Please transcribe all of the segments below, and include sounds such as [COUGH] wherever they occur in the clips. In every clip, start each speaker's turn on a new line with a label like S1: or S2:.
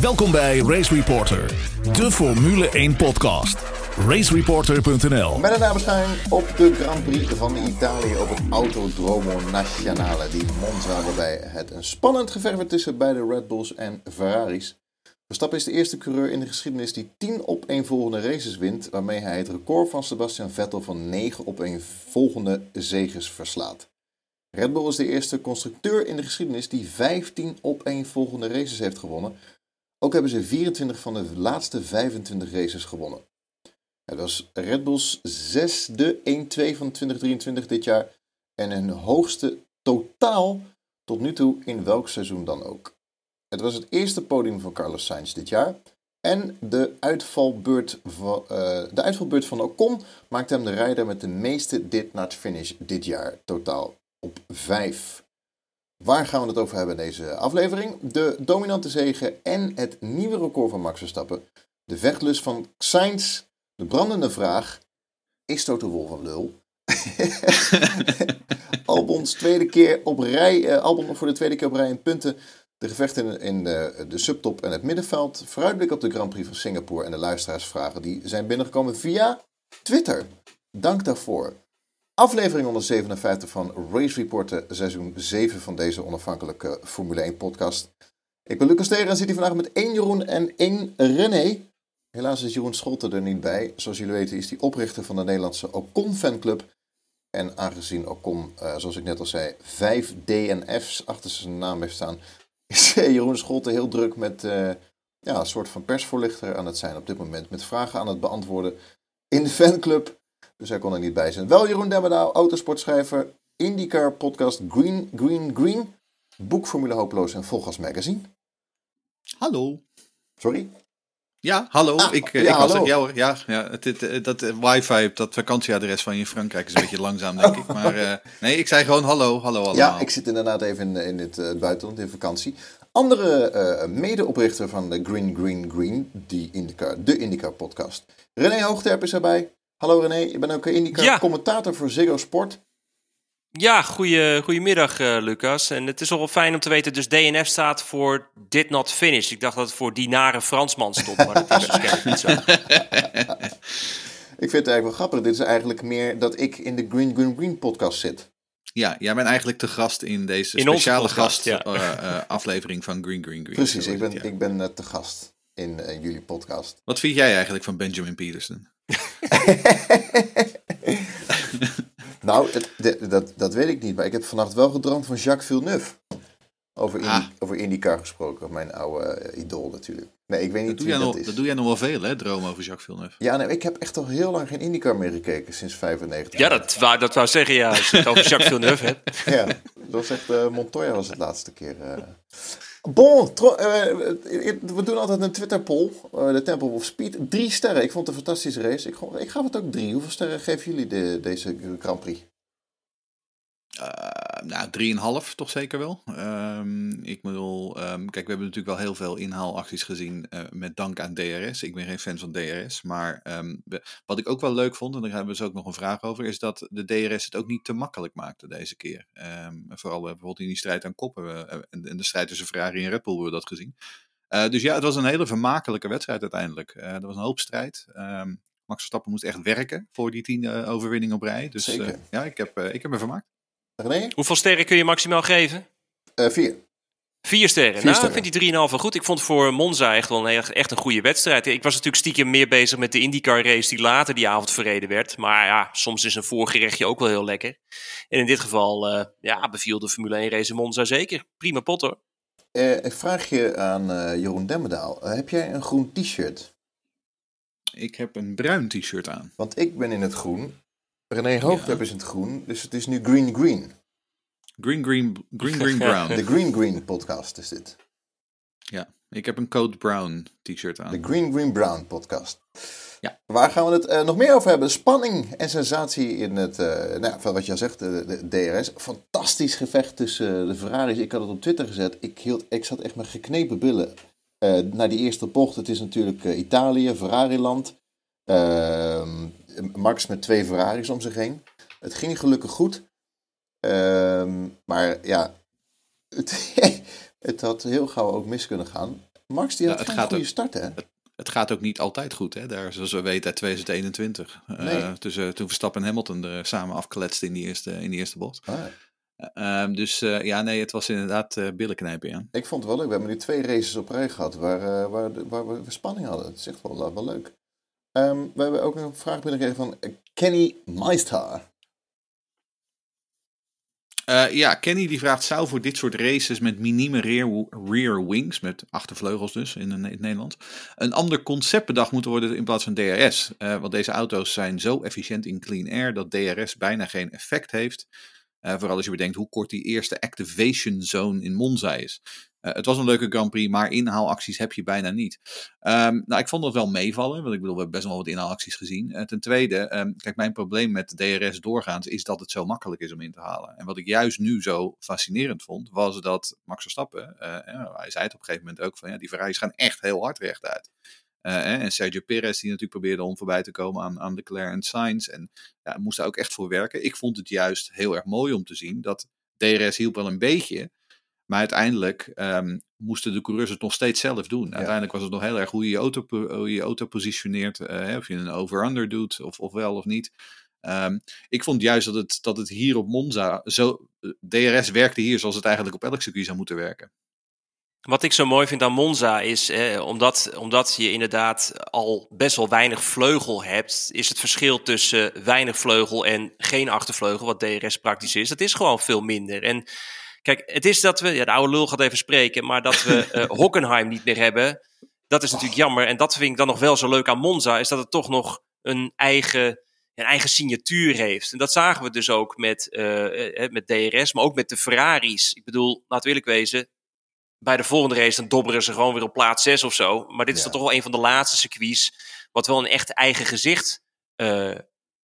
S1: Welkom bij Race Reporter, de Formule 1 podcast. RaceReporter.nl
S2: Met een nabeschouwing op de Grand Prix van Italië op het Autodromo Nazionale di Monza, waarbij het een spannend gevecht werd tussen beide Red Bulls en Ferraris. Verstappen is de eerste coureur in de geschiedenis die 10 op een volgende races wint, waarmee hij het record van Sebastian Vettel van 9 op een volgende zegens verslaat. Red Bull is de eerste constructeur in de geschiedenis die 15 op een volgende races heeft gewonnen. Ook hebben ze 24 van de laatste 25 races gewonnen. Het was Red Bulls zesde 1-2 van 2023 dit jaar en hun hoogste totaal tot nu toe in welk seizoen dan ook. Het was het eerste podium van Carlos Sainz dit jaar. En de uitvalbeurt van, uh, de uitvalbeurt van Ocon maakte hem de rijder met de meeste dit not finish dit jaar. Totaal op 5. Waar gaan we het over hebben in deze aflevering? De dominante zegen en het nieuwe record van Max Verstappen. De vechtlust van Sainz. De brandende vraag. Is Toto Wolff een lul? [LAUGHS] Albons tweede keer op rij. Uh, Albon voor de tweede keer op rij in punten. De gevechten in de, de subtop en het middenveld. Vooruitblik op de Grand Prix van Singapore en de luisteraarsvragen die zijn binnengekomen via Twitter. Dank daarvoor. Aflevering 157 van Race Reporter, seizoen 7 van deze onafhankelijke Formule 1 podcast. Ik ben Lucas Tegen en zit hier vandaag met één Jeroen en één René. Helaas is Jeroen Scholten er niet bij. Zoals jullie weten is hij oprichter van de Nederlandse Ocon fanclub. En aangezien Ocon, uh, zoals ik net al zei, vijf DNF's achter zijn naam heeft staan, [LAUGHS] is Jeroen Scholten heel druk met uh, ja, een soort van persvoorlichter aan het zijn op dit moment. Met vragen aan het beantwoorden in de fanclub. Dus hij kon er niet bij zijn. Wel Jeroen Demmerdaal, autosportschrijver, IndyCar podcast Green Green Green, boek Formule Hopeloos en Volgas Magazine.
S3: Hallo.
S2: Sorry?
S3: Ja, hallo. Ah, ik, ja, ik was er. Ja hoor, ja, ja, het, het, dat uh, wifi, dat vakantieadres van je in Frankrijk is een beetje langzaam, denk ik. Maar uh, [LAUGHS] nee, ik zei gewoon hallo, hallo allemaal.
S2: Ja, ik zit inderdaad even in, in het uh, buitenland, in vakantie. Andere medeoprichter van de Green Green Green, die Indica, de Indica podcast. René Hoogterp is erbij. Hallo René, je bent ook Indica ja. commentator voor Ziggo Sport.
S4: Ja, goeie, goedemiddag uh, Lucas. En het is wel fijn om te weten, dus DNF staat voor Did Not Finish. Ik dacht dat het voor die nare Fransman stond, maar dat is dus kennelijk niet zo. [LAUGHS]
S2: ik vind het eigenlijk wel grappig. Dit is eigenlijk meer dat ik in de Green Green Green podcast zit.
S3: Ja, jij bent eigenlijk te gast in deze in speciale gast, ja. uh, uh, aflevering van Green Green Green.
S2: Precies, ik ben, ja. ik ben te gast in jullie podcast.
S3: Wat vind jij eigenlijk van Benjamin Peterson? [LAUGHS]
S2: nou, het, dat, dat weet ik niet. Maar ik heb vannacht wel gedroomd van Jacques Villeneuve. Over, ah. over IndyCar gesproken. Mijn oude uh, idool natuurlijk. Nee, ik weet niet
S3: dat doe, jij nog, dat doe jij nog wel veel, hè? Dromen over Jacques Villeneuve.
S2: Ja, nee, ik heb echt al heel lang geen IndyCar meer gekeken. Sinds 95.
S4: Ja, dat, wou, dat wou zeggen, ja. Als je het over Jacques Villeneuve hebt. [LAUGHS]
S2: ja, dat was echt... Uh, Montoya was het laatste keer. Uh. Bon, we doen altijd een Twitter-poll. de Temple of Speed. Drie sterren. Ik vond het een fantastische race. Ik, ik gaf het ook drie. Hoeveel sterren geven jullie de, deze Grand Prix?
S3: Uh, nou, 3,5 toch zeker wel. Um, ik bedoel, um, kijk, we hebben natuurlijk wel heel veel inhaalacties gezien uh, met dank aan DRS. Ik ben geen fan van DRS, maar um, wat ik ook wel leuk vond, en daar hebben we dus ook nog een vraag over, is dat de DRS het ook niet te makkelijk maakte deze keer. vooral uh, bijvoorbeeld in die strijd aan koppen en, en, de strijd tussen Ferrari en Red Bull hebben we dat gezien. dus ja, het was een hele vermakelijke wedstrijd uiteindelijk. er was een hoop strijd. Max Verstappen moest echt werken voor die tien overwinningen op rij. Dus ja, ik heb, ik heb me vermaakt.
S2: René?
S4: Hoeveel sterren kun je maximaal geven?
S2: Uh, vier.
S4: Vier sterren. Vier nou, sterren. ik vind die 3,5 goed. Ik vond voor Monza echt wel een, echt een goede wedstrijd. Ik was natuurlijk stiekem meer bezig met de IndyCar race die later die avond verreden werd. Maar ja, soms is een voorgerechtje ook wel heel lekker. En in dit geval uh, ja, beviel de Formule 1 race in Monza zeker. Prima pot hoor.
S2: Uh, ik vraag je aan uh, Jeroen Demmendaal. heb jij een groen t-shirt?
S3: Ik heb een bruin t-shirt aan.
S2: Want ik ben in het groen René Hoogdorp ja. is in het groen, dus het is nu Green Green.
S3: Green Green, Green [LAUGHS] Brown.
S2: De Green Green podcast is dit.
S3: Ja, ik heb een Code Brown t-shirt aan.
S2: De Green Green Brown podcast.
S3: Ja.
S2: Waar gaan we het uh, nog meer over hebben? Spanning en sensatie in het, uh, nou, van wat jij zegt, de, de, DRS. Fantastisch gevecht tussen uh, de Ferraris. Ik had het op Twitter gezet. Ik, hield, ik zat echt met geknepen billen naar die eerste bocht. Het is natuurlijk Italië, Ferrari-land. Ehm, Max met twee Ferraris om zich heen. Het ging gelukkig goed. Um, maar ja, het, [LAUGHS] het, had heel gauw ook mis kunnen gaan. Max die had een goede start, hè?
S3: Het, gaat ook niet altijd goed, hè? Daar, zoals we weten, uit 2021. Nee. tussen, toen Verstappen en Hamilton er samen afkletst in die eerste, in die eerste bocht. Ah, Ehm, dus uh, ja, nee, het was inderdaad uh, billenknijpen, ja.
S2: Ik vond het wel leuk. We hebben nu twee races op rij gehad waar, waar, waar, we spanning hadden. Het is echt wel, wel leuk. Um, we hebben ook een vraag binnengekregen van Kenny Meister.
S3: Ja, Kenny die vraagt, zou voor dit soort races met minieme rear, wings, met achtervleugels dus in, in het Nederlands, een ander concept bedacht moeten worden in plaats van DRS? want deze auto's zijn zo efficiënt in clean air dat DRS bijna geen effect heeft. Vooral als je bedenkt hoe kort die eerste activation zone in Monza is. Uh, het was een leuke Grand Prix, maar inhaalacties heb je bijna niet. Um, nou, ik vond dat wel meevallen, want ik bedoel, we hebben best wel wat inhaalacties gezien. Uh, ten tweede, um, kijk, mijn probleem met DRS doorgaans is dat het zo makkelijk is om in te halen. En wat ik juist nu zo fascinerend vond, was dat Max Verstappen, hij zei het op een gegeven moment ook van, ja, die Ferraris gaan echt heel hard rechtuit. Uh, en Sergio Perez die natuurlijk probeerde om voorbij te komen aan, aan Leclerc en Sainz. En ja, moest daar ook echt voor werken. Ik vond het juist heel erg mooi om te zien dat DRS hielp wel een beetje. Maar uiteindelijk um, moesten de coureurs het nog steeds zelf doen. Uiteindelijk was het nog heel erg hoe je je auto, hoe je, je auto positioneert. Uh, of je een over-under doet of, of wel of niet. Um, ik vond juist dat het, dat het hier op Monza zo. DRS werkte hier zoals het eigenlijk op elk circuit zou moeten werken.
S4: Wat ik zo mooi vind aan Monza is, eh, omdat, omdat je inderdaad al best wel weinig vleugel hebt, is het verschil tussen weinig vleugel en geen achtervleugel, wat DRS praktisch is, dat is gewoon veel minder. En kijk, het is dat we, ja, de oude lul gaat even spreken, maar dat we uh, [LAUGHS] Hockenheim niet meer hebben, dat is natuurlijk jammer. En dat vind ik dan nog wel zo leuk aan Monza, is dat het toch nog een eigen, een eigen signatuur heeft. En dat zagen we dus ook met, uh, met DRS, maar ook met de Ferraris. Ik bedoel, laten we eerlijk wezen, bij de volgende race dan dobberen ze gewoon weer op plaats 6 of zo. Maar dit is toch wel een van de laatste circuits wat wel een echt eigen gezicht uh,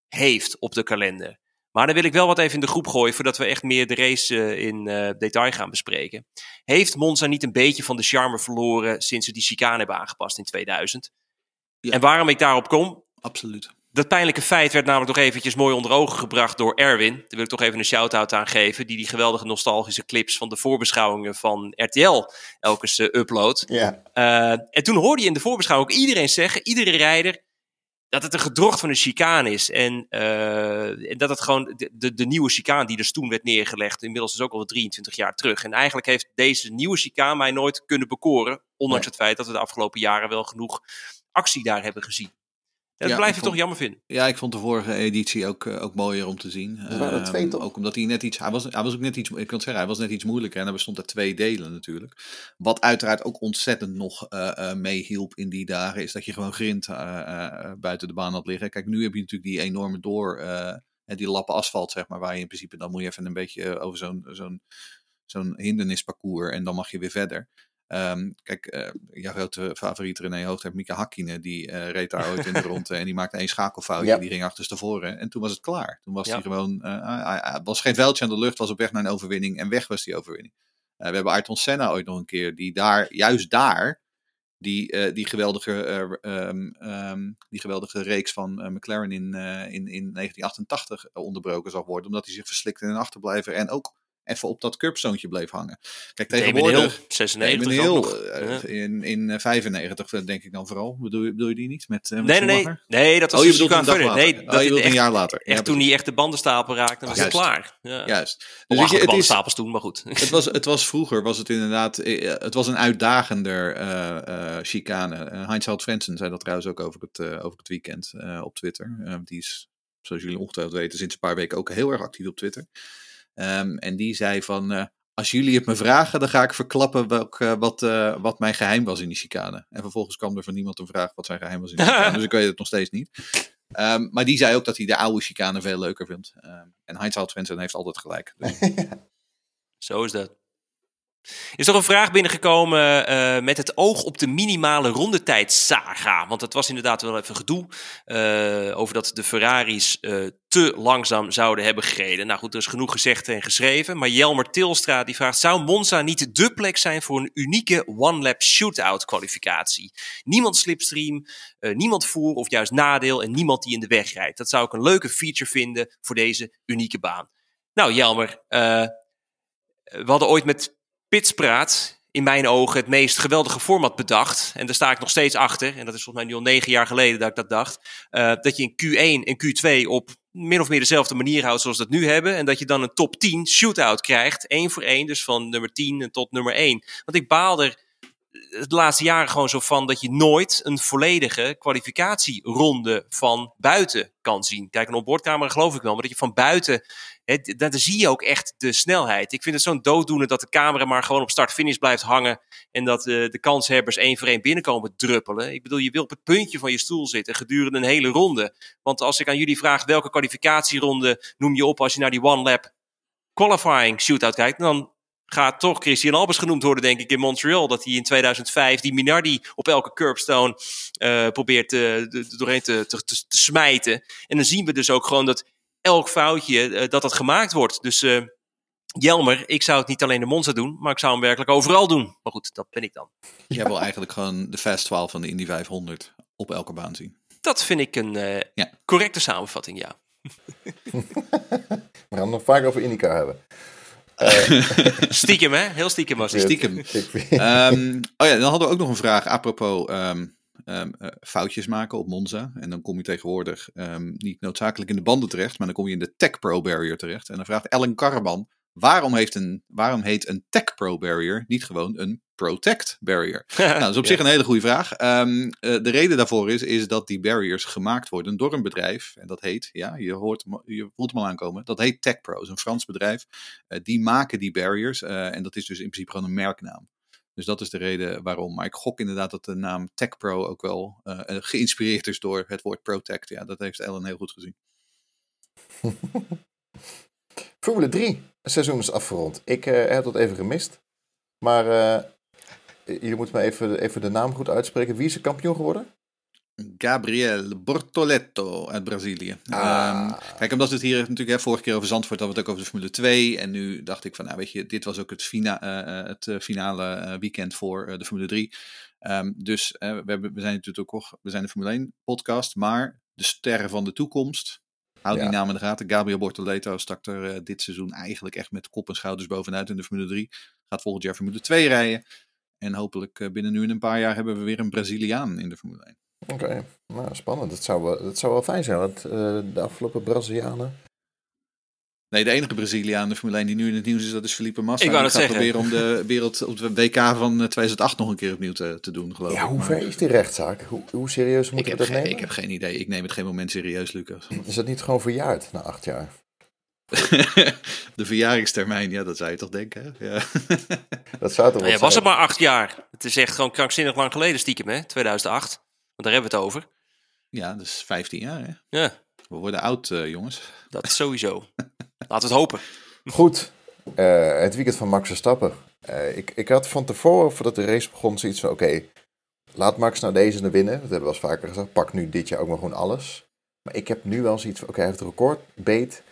S4: heeft op de kalender. Maar dan wil ik wel wat even in de groep gooien voordat we echt meer de race uh, in uh, detail gaan bespreken. Heeft Monza niet een beetje van de charme verloren sinds ze die chicane hebben aangepast in 2000? Ja. En waarom ik daarop kom?
S3: Absoluut.
S4: Dat pijnlijke feit werd namelijk nog eventjes mooi onder ogen gebracht door Erwin. Daar wil ik toch even een shout-out aan geven. Die die geweldige nostalgische clips van de voorbeschouwingen van RTL elke uh, upload.
S2: Ja.
S4: Uh, en toen hoorde je in de voorbeschouwing ook iedereen zeggen, iedere rijder, dat het een gedrocht van een chicane is. En, uh, en dat het gewoon de, de, de, nieuwe chicane die dus toen werd neergelegd, inmiddels is ook al 23 jaar terug. En eigenlijk heeft deze nieuwe chicane mij nooit kunnen bekoren. Ondanks het feit dat we de afgelopen jaren wel genoeg actie daar hebben gezien. Dat ja, blijf je toch jammer vinden.
S3: Ja, ik vond de vorige editie ook, uh, ook mooier om te zien.
S2: Er waren um, twee toch?
S3: Ook omdat hij net iets, hij was, hij was ook net iets, ik kan zeggen, hij was net iets moeilijker en er bestond er twee delen natuurlijk. Wat uiteraard ook ontzettend nog uh, uh, meehielp in die dagen, is dat je gewoon grind buiten de baan had liggen. Kijk, nu heb je natuurlijk die enorme door, die lappen asfalt zeg maar, waar je in principe, dan moet je even een beetje over zo'n zo'n zo'n hindernisparcours en dan mag je weer verder. Um, kijk, uh, jouw grote favoriet René Hoogtijd, Mika Hakkinen, die uh, reed daar ooit in de [LAUGHS] ronde en die maakte één schakelfoutje. Ja. Die ging achterstevoren en toen was het klaar. Toen was ja. hij gewoon, uh, was geen veldje aan de lucht, was op weg naar een overwinning en weg was die overwinning. we hebben Ayrton Senna ooit nog een keer, die daar, juist daar, die, die, geweldige, um, um, die geweldige reeks van McLaren in, in, in 1988 onderbroken zag worden, omdat hij zich verslikte in een achterblijver en ook even op dat curbstoontje bleef hangen.
S4: Kijk, tegenwoordig... 96
S3: Hill, uh, in, in 95 eh, denk ik dan vooral. Bedoel, bedoel je die niet? Met, uh,
S4: nee, nee, nee, nee. dat was oh,
S3: je bedoelt een verder. Nee,
S4: dat oh,
S3: je echt, een jaar later.
S4: Echt ja, toen hij echt de bandenstapel raakte, was het klaar.
S3: Ja. Juist.
S4: Dus je, de bandenstapels toen, maar goed.
S3: Het was, het was vroeger, was het inderdaad, het was een uitdagender uh, uh, chicane. Uh, Heinz Frensen zei dat trouwens ook over het, over het weekend op Twitter. die is, zoals jullie ongetwijfeld weten, sinds een paar weken ook heel erg actief op Twitter. Um, en die zei van, uh, als jullie het me vragen, dan ga ik verklappen welk, uh, wat, uh, wat mijn geheim was in die chicane. En vervolgens kwam er van niemand een vraag wat zijn geheim was in die chicane. [LAUGHS] dus ik weet het nog steeds niet. Um, maar die zei ook dat hij de oude chicane veel leuker vindt. Um, en Heinz Houtvensen heeft altijd gelijk. Dus. [LAUGHS]
S4: Zo is dat. Is er een vraag binnengekomen uh, met het oog op de minimale rondetijd saga? Want het was inderdaad wel even gedoe uh, over dat de Ferraris uh, te langzaam zouden hebben gereden. Nou goed, er is genoeg gezegd en geschreven. Maar Jelmer Tilstra die vraagt, zou Monza niet de plek zijn voor een unieke one-lap shootout kwalificatie? Niemand slipstream, niemand voer of juist nadeel en niemand die in de weg rijdt. Dat zou ik een leuke feature vinden voor deze unieke baan. Nou Jelmer, we hadden ooit met Pitspraat in mijn ogen het meest geweldige format bedacht. En daar sta ik nog steeds achter. En dat is volgens mij nu al negen jaar geleden dat ik dat dacht. Uh, dat je in Q1 en Q2 op min of meer dezelfde manier houdt zoals we dat nu hebben. En dat je dan een top 10 shootout krijgt. één voor één. Dus van nummer 10 tot nummer 1. Want ik baal er de laatste jaren gewoon zo van dat je nooit een volledige kwalificatieronde van buiten kan zien. Kijk, een opboordcamera geloof ik wel, maar dat je van buiten, hè, zie je ook echt de snelheid. Ik vind het zo'n dooddoener dat de camera maar gewoon op start-finish blijft hangen en dat uh, de kanshebbers één voor één binnenkomen druppelen. Ik bedoel, je wil op het puntje van je stoel zitten gedurende een hele ronde. Want als ik aan jullie vraag welke kwalificatieronde noem je op als je naar die one-lap qualifying shootout kijkt, dan gaat toch Christian Albers genoemd worden, denk ik, in Montreal. Dat hij in 2005 die Minardi op elke curbstone uh, probeert uh, doorheen te, te, te, te, smijten. En dan zien we dus ook gewoon dat elk foutje, uh, dat dat gemaakt wordt. Dus Jelmer, ik zou het niet alleen in Monza doen, maar ik zou hem werkelijk overal doen. Maar goed, dat ben ik dan.
S3: Jij wil eigenlijk gewoon de Fast 12 van de Indy 500 op elke baan zien.
S4: Dat vind ik een ja. correcte samenvatting, ja. [LAUGHS]
S2: We gaan het nog vaak over IndyCar hebben.
S4: Uh, [LAUGHS] stiekem, hè? Heel stiekem was
S3: het. Stiekem. um, oh ja, dan hadden we ook nog een vraag apropos um, foutjes maken op Monza. En dan kom je tegenwoordig niet noodzakelijk in de banden terecht, maar dan kom je in de Tech Pro Barrier terecht. En dan vraagt Ellen Karreman, waarom, heeft een, waarom heet een Tech Pro Barrier niet gewoon een Protect Barrier? [LAUGHS] nou, dat is op zich een hele goede vraag. Um, uh, de reden daarvoor is, is dat die barriers gemaakt worden door een bedrijf. En dat heet, ja, je, hoort, je voelt hem al aankomen. Dat heet TechPro, is een Frans bedrijf. Uh, die maken die barriers. Uh, en dat is dus in principe gewoon een merknaam. Dus dat is de reden waarom. Maar ik gok inderdaad dat de naam TechPro ook wel geïnspireerd is door het woord Protect. Ja, dat heeft Ellen heel goed gezien. [LAUGHS]
S2: Formule 3 seizoen is afgerond. Ik heb dat even gemist. Maar je moet me even, even de naam goed uitspreken. Wie is er kampioen geworden?
S3: Gabriel Bortoletto uit Brazilië. Ah. Um, kijk, omdat het hier natuurlijk hè, vorige keer over Zandvoort hadden we het ook over de Formule 2. En nu dacht ik van, nou weet je, dit was ook het, fina uh, het uh, finale weekend voor uh, de Formule 3. Um, ehm, dus we, hebben, we zijn natuurlijk ook we zijn de Formule 1 podcast, maar de sterren van de toekomst. Houd die naam in de gaten. Gabriel Bortoletto stak er dit seizoen eigenlijk echt met kop en schouders bovenuit in de Formule 3. Gaat volgend jaar Formule 2 rijden. En hopelijk eh, binnen nu en een paar jaar hebben we weer een Braziliaan in de Formule 1.
S2: Oké, nou spannend. Dat zou, wel, dat zou wel fijn zijn, want uh, de afgelopen Brazilianen...
S3: Nee, de enige Braziliaan in de Formule 1 die nu in het nieuws is, dat is Felipe Massa.
S4: Ik wou
S3: het
S4: zeggen.
S3: proberen om de wereld op de WK van 2008 nog een keer opnieuw te, te doen, geloof
S2: ja,
S3: ik.
S2: hoe ver is die rechtszaak? Hoe, hoe serieus moet
S3: ik
S2: dat nemen?
S3: Ik heb geen idee. Ik neem het geen moment serieus, Lucas. [LAUGHS]
S2: Is dat niet gewoon verjaard na acht jaar? [LAUGHS]
S3: de verjaringstermijn, ja, dat zou je toch denken. Hè? Ja. [LAUGHS]
S2: Dat zou toch
S4: nou, ja, was het maar acht jaar. Het is echt gewoon krankzinnig lang geleden, stiekem, hè? 2008. Want daar hebben we het over.
S3: Ja, dat is 15 jaar, hè?
S4: Ja.
S3: We worden oud, uh, jongens.
S4: Dat is sowieso. Laten we het hopen.
S2: Goed. Uh, het weekend van Max Verstappen. Uh, ik, ik had van tevoren, voordat de race begon, zoiets van: oké, okay, laat Max nou deze winnen. Dat hebben we wel eens vaker gezegd. Pak nu dit jaar ook maar gewoon alles. Maar ik heb nu wel zoiets van: oké, okay, hij heeft het record beet.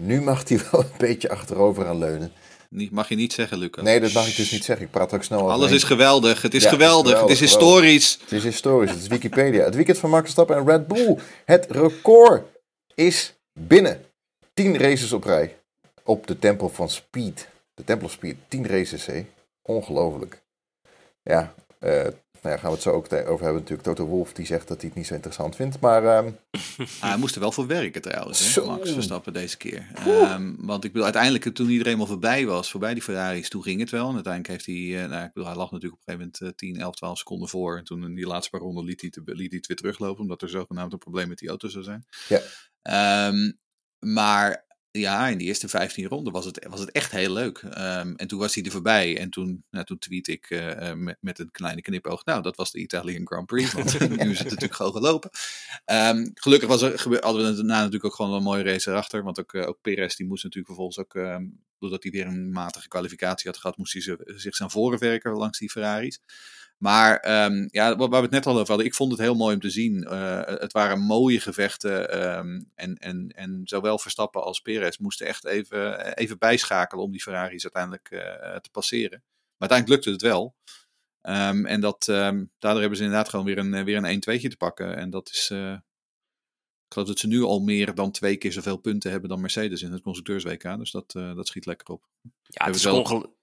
S2: Nu mag hij [LAUGHS] wel een beetje achterover aan leunen.
S3: Niet, mag je niet zeggen, Lucas.
S2: Nee, dat mag ik dus niet zeggen. Ik praat ook snel over.
S3: Alles is geweldig. Het is ja, geweldig. Het is, geweldig. het is historisch.
S2: Het is historisch. Het is Wikipedia. Het weekend van Max Verstappen en Red Bull. Het record is binnen. 10 races op rij. Op de tempel van Speed. De tempel of Speed. 10 races, hè. Ongelooflijk. Ja, uh, nou ja, gaan we het zo ook over hebben. Natuurlijk, Toto Wolf die zegt dat hij het niet zo interessant vindt. Maar. Um... [LAUGHS]
S3: Ah, hij moest er wel voor werken trouwens, hè, Max Verstappen deze keer. Um, want ik bedoel, uiteindelijk toen iedereen al voorbij was, voorbij die Ferraris, toen ging het wel. En uiteindelijk heeft hij, uh, nou, ik bedoel, hij lag natuurlijk op een gegeven moment uh, 10, 11, 12 seconden voor. En toen in die laatste paar ronden liet hij, te, liet hij het weer teruglopen, omdat er zogenaamd een probleem met die auto zou zijn.
S2: Ja.
S3: Um, maar ja, in die eerste 15 ronden was het, was het echt heel leuk. Um, en toen was hij er voorbij. En toen, nou, toen tweet ik uh, met, met een kleine knipoog. Nou, dat was de Italian Grand Prix. Want [LAUGHS] nu is het natuurlijk gewoon gelopen. Um, gelukkig was er, hadden we daarna natuurlijk ook gewoon een mooie race erachter. Want ook, uh, ook Perez die moest natuurlijk vervolgens ook... Um, doordat hij weer een matige kwalificatie had gehad... moest hij zich aan voren werken langs die Ferraris. Maar um, ja, waar we het net al over hadden, ik vond het heel mooi om te zien. Uh, het waren mooie gevechten. Um, en, en, en zowel Verstappen als Perez moesten echt even, even bijschakelen om die Ferraris uiteindelijk uh, te passeren. Maar uiteindelijk lukte het wel. Um, en dat, daardoor hebben ze inderdaad gewoon weer een, weer een 1-2'tje te pakken. En dat is. Uh, ik geloof dat ze nu al meer dan twee keer zoveel punten hebben dan Mercedes in het constructeurs-WK. Dus dat, dat schiet lekker op.
S4: Ja, het is ongelooflijk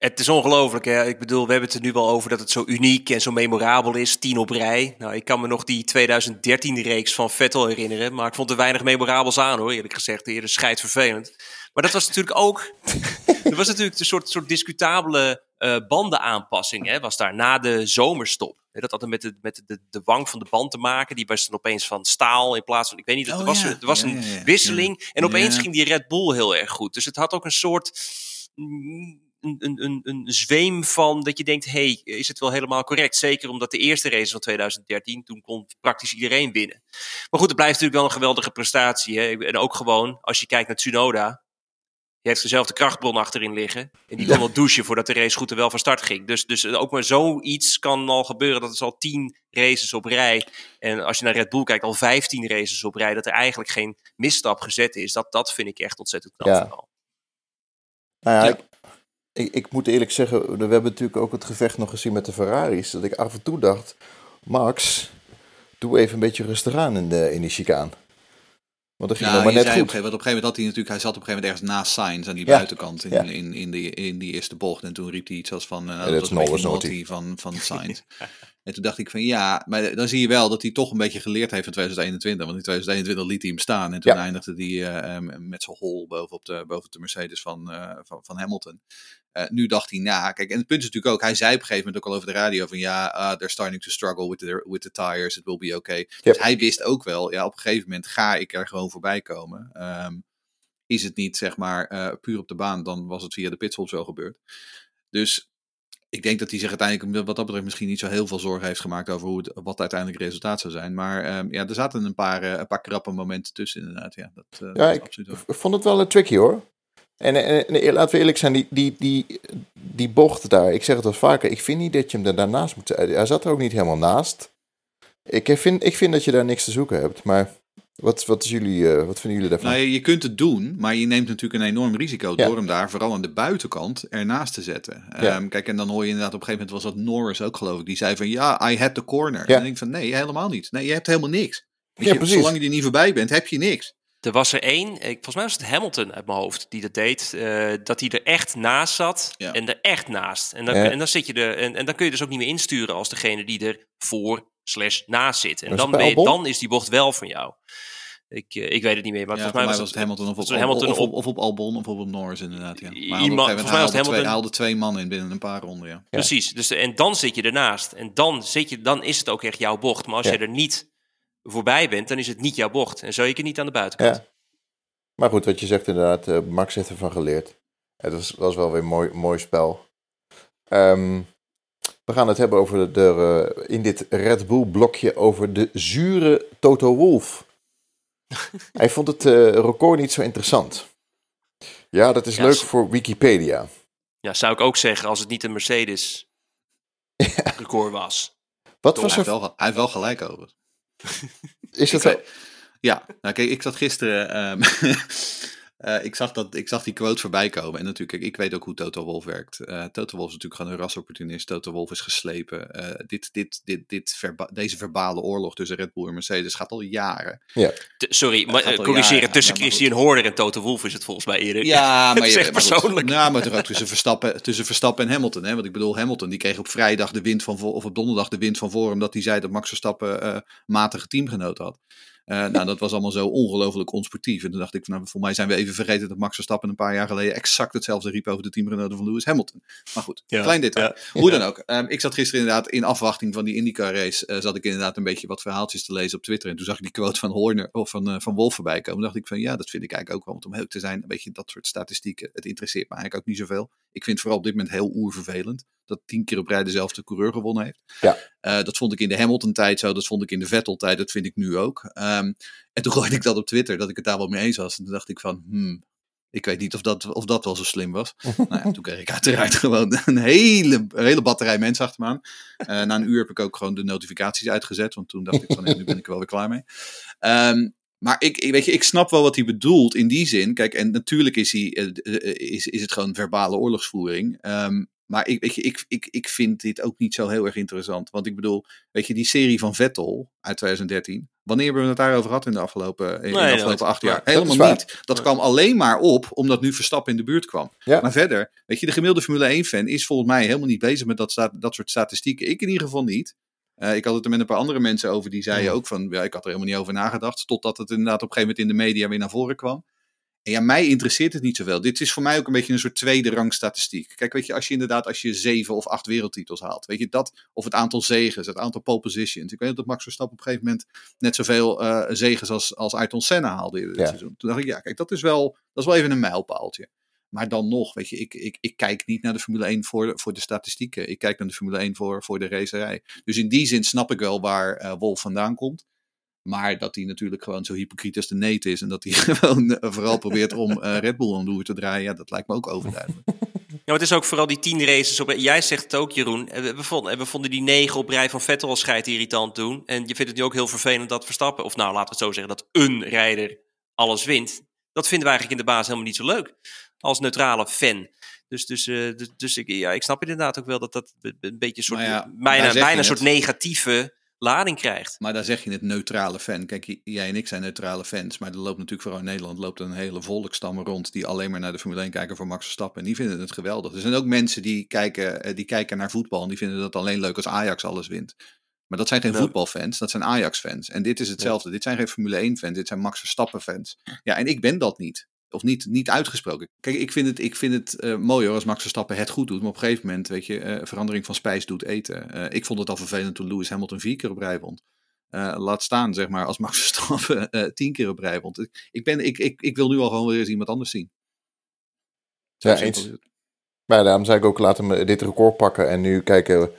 S4: Het is ongelooflijk. Hè? Ik bedoel, we hebben het er nu wel over dat het zo uniek en zo memorabel is. Tien op rij. Nou, ik kan me nog die 2013-reeks van Vettel herinneren. Maar ik vond er weinig memorabels aan hoor, eerlijk gezegd. Eerder vervelend. Maar dat was natuurlijk ook. [LAUGHS] er was natuurlijk een soort, soort discutabele uh, bandenaanpassing. Hè? Was daar na de zomerstop. Dat had met, de, met de, de wang van de band te maken. Die was dan opeens van staal in plaats van. Ik weet niet. Oh, er was, er was een wisseling. En opeens ging die Red Bull heel erg goed. Dus het had ook een soort een, een, een, zweem van dat je denkt, hey, is het wel helemaal correct? Zeker omdat de eerste race van 2013, toen kon praktisch iedereen winnen. Maar goed, het blijft natuurlijk wel een geweldige prestatie. Hè? En ook gewoon, als je kijkt naar Tsunoda, je heeft dezelfde krachtbron achterin liggen. En die kon wel douchen voordat de race goed en wel van start ging. Dus, dus ook maar zoiets kan al gebeuren. Dat is al tien races op rij. En als je naar Red Bull kijkt, al vijftien races op rij. Dat er eigenlijk geen misstap gezet is. Dat, dat vind ik echt ontzettend knap. Ja.
S2: Nou ja, ja. Ik, ik, ik, moet eerlijk zeggen, we hebben natuurlijk ook het gevecht nog gezien met de Ferraris. Dat ik af en toe dacht, Max, doe even een beetje rustig aan in, de, in die chicane. Want dat ging nog maar net goed.
S3: Op, een gegeven moment had hij natuurlijk, hij zat op een gegeven moment ergens naast Sainz aan die buitenkant in, in, in, die, in die eerste bocht. En toen riep hij iets als van, uh, dat was een beetje van, van [LAUGHS] Sainz. En toen dacht ik van ja, maar dan zie je wel dat hij toch een beetje geleerd heeft van 2021. Want in 2021 liet hij hem staan. En toen eindigde hij uh, met zijn hol bovenop de, boven de Mercedes van, uh, van, van Hamilton. Uh, nu dacht hij na. Kijk, en het punt is natuurlijk ook, hij zei op een gegeven moment ook al over de radio van ja, uh, they're starting to struggle with the, with the tires, it will be okay. Dus hij wist ook wel, ja, op een gegeven moment ga ik er gewoon voorbij komen. Um, is het niet, zeg maar, uh, puur op de baan, dan was het via de pitstops wel gebeurd. Dus ik denk dat hij zich uiteindelijk, wat dat betreft, misschien niet zo heel veel zorgen heeft gemaakt over hoe het, wat uiteindelijk het resultaat zou zijn. Maar um, ja, er zaten een paar, een paar krappe momenten tussen, inderdaad. Ja, dat,
S2: ja dat ik, ik vond het wel een tricky hoor. En, en, en, laten we eerlijk zijn, die, die, die, die bocht daar, ik zeg het al vaker, ik vind niet dat je hem er daarnaast moet Hij zat er ook niet helemaal naast. Ik vind, ik vind dat je daar niks te zoeken hebt, maar wat, wat, is jullie, uh, wat vinden jullie daarvan?
S3: Nou, je kunt het doen, maar je neemt natuurlijk een enorm risico door hem daar vooral aan de buitenkant ernaast te zetten. Ja. Um, kijk, en dan hoor je inderdaad op een gegeven moment was dat Norris ook geloof ik, die zei van ja, I had the corner. Ja. En dan denk ik van nee, helemaal niet. Nee, je hebt helemaal niks. Ja, je, zolang je er niet voorbij bent, heb je niks.
S4: Er was er één, volgens mij was het Hamilton uit mijn hoofd, die dat deed. Uh, dat hij er echt naast zat en er echt naast. En dan, en dan zit je er, en, en, dan kun je dus ook niet meer insturen als degene die er voor slash naast zit. En dan, ben je, dan is die bocht wel van jou. Ik, uh, ik weet het niet meer, maar
S3: ja, volgens mij was, het Hamilton of op, Hamilton of, op, of op Albon of op Norris inderdaad. Ja. Maar iemand, volgens mij was Hamilton... Twee, haalde twee mannen in binnen een paar ronden, ja.
S4: Precies, dus, en dan zit je ernaast. En dan, zit je, dan is het ook echt jouw bocht. Maar als je er niet voorbij bent, dan is het niet jouw bocht. En je niet aan de buitenkant. Ja.
S2: Maar goed, wat je zegt inderdaad, uh, Max heeft ervan geleerd. Het was, was wel weer een mooi, mooi spel. Um, we gaan het hebben over de, uh, in dit Red Bull blokje over de zure Toto Wolf. [LAUGHS] Hij vond het uh, record niet zo interessant. Ja, dat is ja, leuk voor Wikipedia.
S4: Ja, zou ik ook zeggen als het niet een Mercedes [LAUGHS] record was.
S3: Wat was er... hij, heeft wel, hij heeft wel gelijk over.
S2: Is dat zo?
S3: Ja, nou kijk, ik zat gisteren. Um, [LAUGHS] uh, ik, zag dat, ik zag die quote voorbij komen. En natuurlijk, kijk, ik weet ook hoe Toto Wolf werkt. Uh, Toto Wolf is natuurlijk gewoon een rasopportunist. Toto Wolf is geslepen. Uh, dit, dit, dit, dit verba deze verbale oorlog tussen Red Bull en Mercedes gaat al jaren.
S4: Ja. sorry, maar corrigeren. Tussen ja, Christian Horner en Toto Wolf is het volgens mij eerder.
S3: Ja, [LAUGHS] maar
S4: je zegt persoonlijk.
S3: Nou, maar toch ook tussen Verstappen, tussen Verstappen en Hamilton. Hè? Want ik bedoel, Hamilton die kreeg op vrijdag de wind van of op donderdag de wind van voor omdat hij zei dat Max Verstappen matige teamgenoten had. Uh, nou, dat was allemaal zo ongelooflijk onsportief. En toen dacht ik, van, nou, voor mij zijn we even vergeten dat Max Verstappen een paar jaar geleden exact hetzelfde riep over de teamgenoten van Lewis Hamilton. Maar goed, klein detail. Hoe dan ook. Um, ik zat gisteren inderdaad in afwachting van die IndyCar race, uh, zat ik inderdaad een beetje wat verhaaltjes te lezen op Twitter. En toen zag ik die quote van Horner, of van, uh, van Wolf voorbij komen. dacht ik van, ja, dat vind ik eigenlijk ook wel. Want om heel te zijn, een beetje dat soort statistieken, het interesseert me eigenlijk ook niet zoveel. Ik vind het vooral op dit moment heel oervervelend dat tien keer op rij dezelfde coureur gewonnen heeft. Ja. Uh, dat vond ik in de Hamilton-tijd zo, dat vond ik in de Vettel-tijd, dat vind ik nu ook. Um, en toen gooide ik dat op Twitter, dat ik het daar wel mee eens was. En toen dacht ik van, hmm, ik weet niet of dat, of dat wel zo slim was. [LAUGHS] nou ja, toen kreeg ik uiteraard gewoon een hele, een hele batterij mensen achter me aan. Uh, na een uur heb ik ook gewoon de notificaties uitgezet, want toen dacht ik van, nu ben ik er wel weer klaar mee. Um, maar ik, weet je, ik snap wel wat hij bedoelt in die zin. Kijk, en natuurlijk is, hij, uh, is, is het gewoon verbale oorlogsvoering. Um, Maar ik, je, ik, ik, ik vind dit ook niet zo heel erg interessant. Want ik bedoel, weet je, die serie van Vettel uit 2013. Wanneer hebben we het daarover gehad in de afgelopen, in de afgelopen acht jaar? Helemaal niet. Dat kwam alleen maar op omdat nu Verstappen in de buurt kwam. Maar verder, weet je, de gemiddelde Formule 1-fan is volgens mij helemaal niet bezig met dat, dat soort statistieken. Ik in ieder geval niet. Uh, ik had het er met een paar andere mensen over, die zeiden ook van, ja, ik had er helemaal niet over nagedacht. Totdat het inderdaad op een gegeven moment in de media weer naar voren kwam. En ja, mij interesseert het niet zoveel. Dit is voor mij ook een beetje een soort tweede rang statistiek. Kijk, weet je, als je inderdaad, als je zeven of acht wereldtitels haalt, weet je dat, of het aantal zegens, het aantal pole positions. Ik weet dat Max Verstappen op een gegeven moment net zoveel uh, zegens als, als Ayrton Senna haalde dit seizoen. Toen dacht ik, ja, kijk, dat is wel, dat is wel even een mijlpaaltje. Maar dan nog, weet je, ik, ik, ik kijk niet naar de Formule 1 voor, voor de statistieken. Ik kijk naar de Formule 1 voor, voor de racerij. Dus in die zin snap ik wel waar uh, Wolf vandaan komt. Maar dat hij natuurlijk gewoon zo hypocriet als de neet is. En dat hij [LAUGHS] gewoon uh, vooral probeert om uh, Red Bull om de te draaien. Ja, dat lijkt me ook overduidelijk. [LAUGHS]
S4: Ja, het is ook vooral die tien races op. Jij zegt het ook, Jeroen. We vonden, we vonden die negen op rij van Vettel als scheidt irritant doen. En je vindt het nu ook heel vervelend dat Verstappen, of nou laten we het zo zeggen, dat een rijder alles wint. Dat vinden we eigenlijk in de baas helemaal niet zo leuk als neutrale fan. Dus, dus, uh, dus, dus, ik, ja, ik snap inderdaad ook wel dat dat een beetje een soort, ja, bijna, bijna een soort negatieve lading krijgt.
S3: Maar daar zeg je het neutrale fan. Kijk, jij en ik zijn neutrale fans. Maar er loopt natuurlijk vooral in Nederland loopt een hele volkstam rond die alleen maar naar de Formule 1 kijken voor Max Verstappen. En die vinden het geweldig. Er zijn ook mensen die kijken, eh, die kijken naar voetbal en die vinden dat alleen leuk als Ajax alles wint. Maar dat zijn geen voetbalfans, dat zijn Ajax-fans. En dit is hetzelfde. Dit zijn geen Formule 1-fans, dit zijn Max Verstappen-fans. Ja, en ik ben dat niet. Of niet, niet uitgesproken. Kijk, ik vind het, ik vind het uh, mooi hoor als Max Verstappen het goed doet. Maar op een gegeven moment, weet je, uh, verandering van spijs doet eten. Uh, ik vond het al vervelend toen Lewis Hamilton vier keer op rij won. laat staan, zeg maar, als Max [LAUGHS] Verstappen tien keer op rij won. Ik, ik, ben, ik, ik, ik wil nu al gewoon weer eens iemand anders zien.
S2: ja, eens. Maar daarom zei ik ook, laten we dit record pakken en nu kijken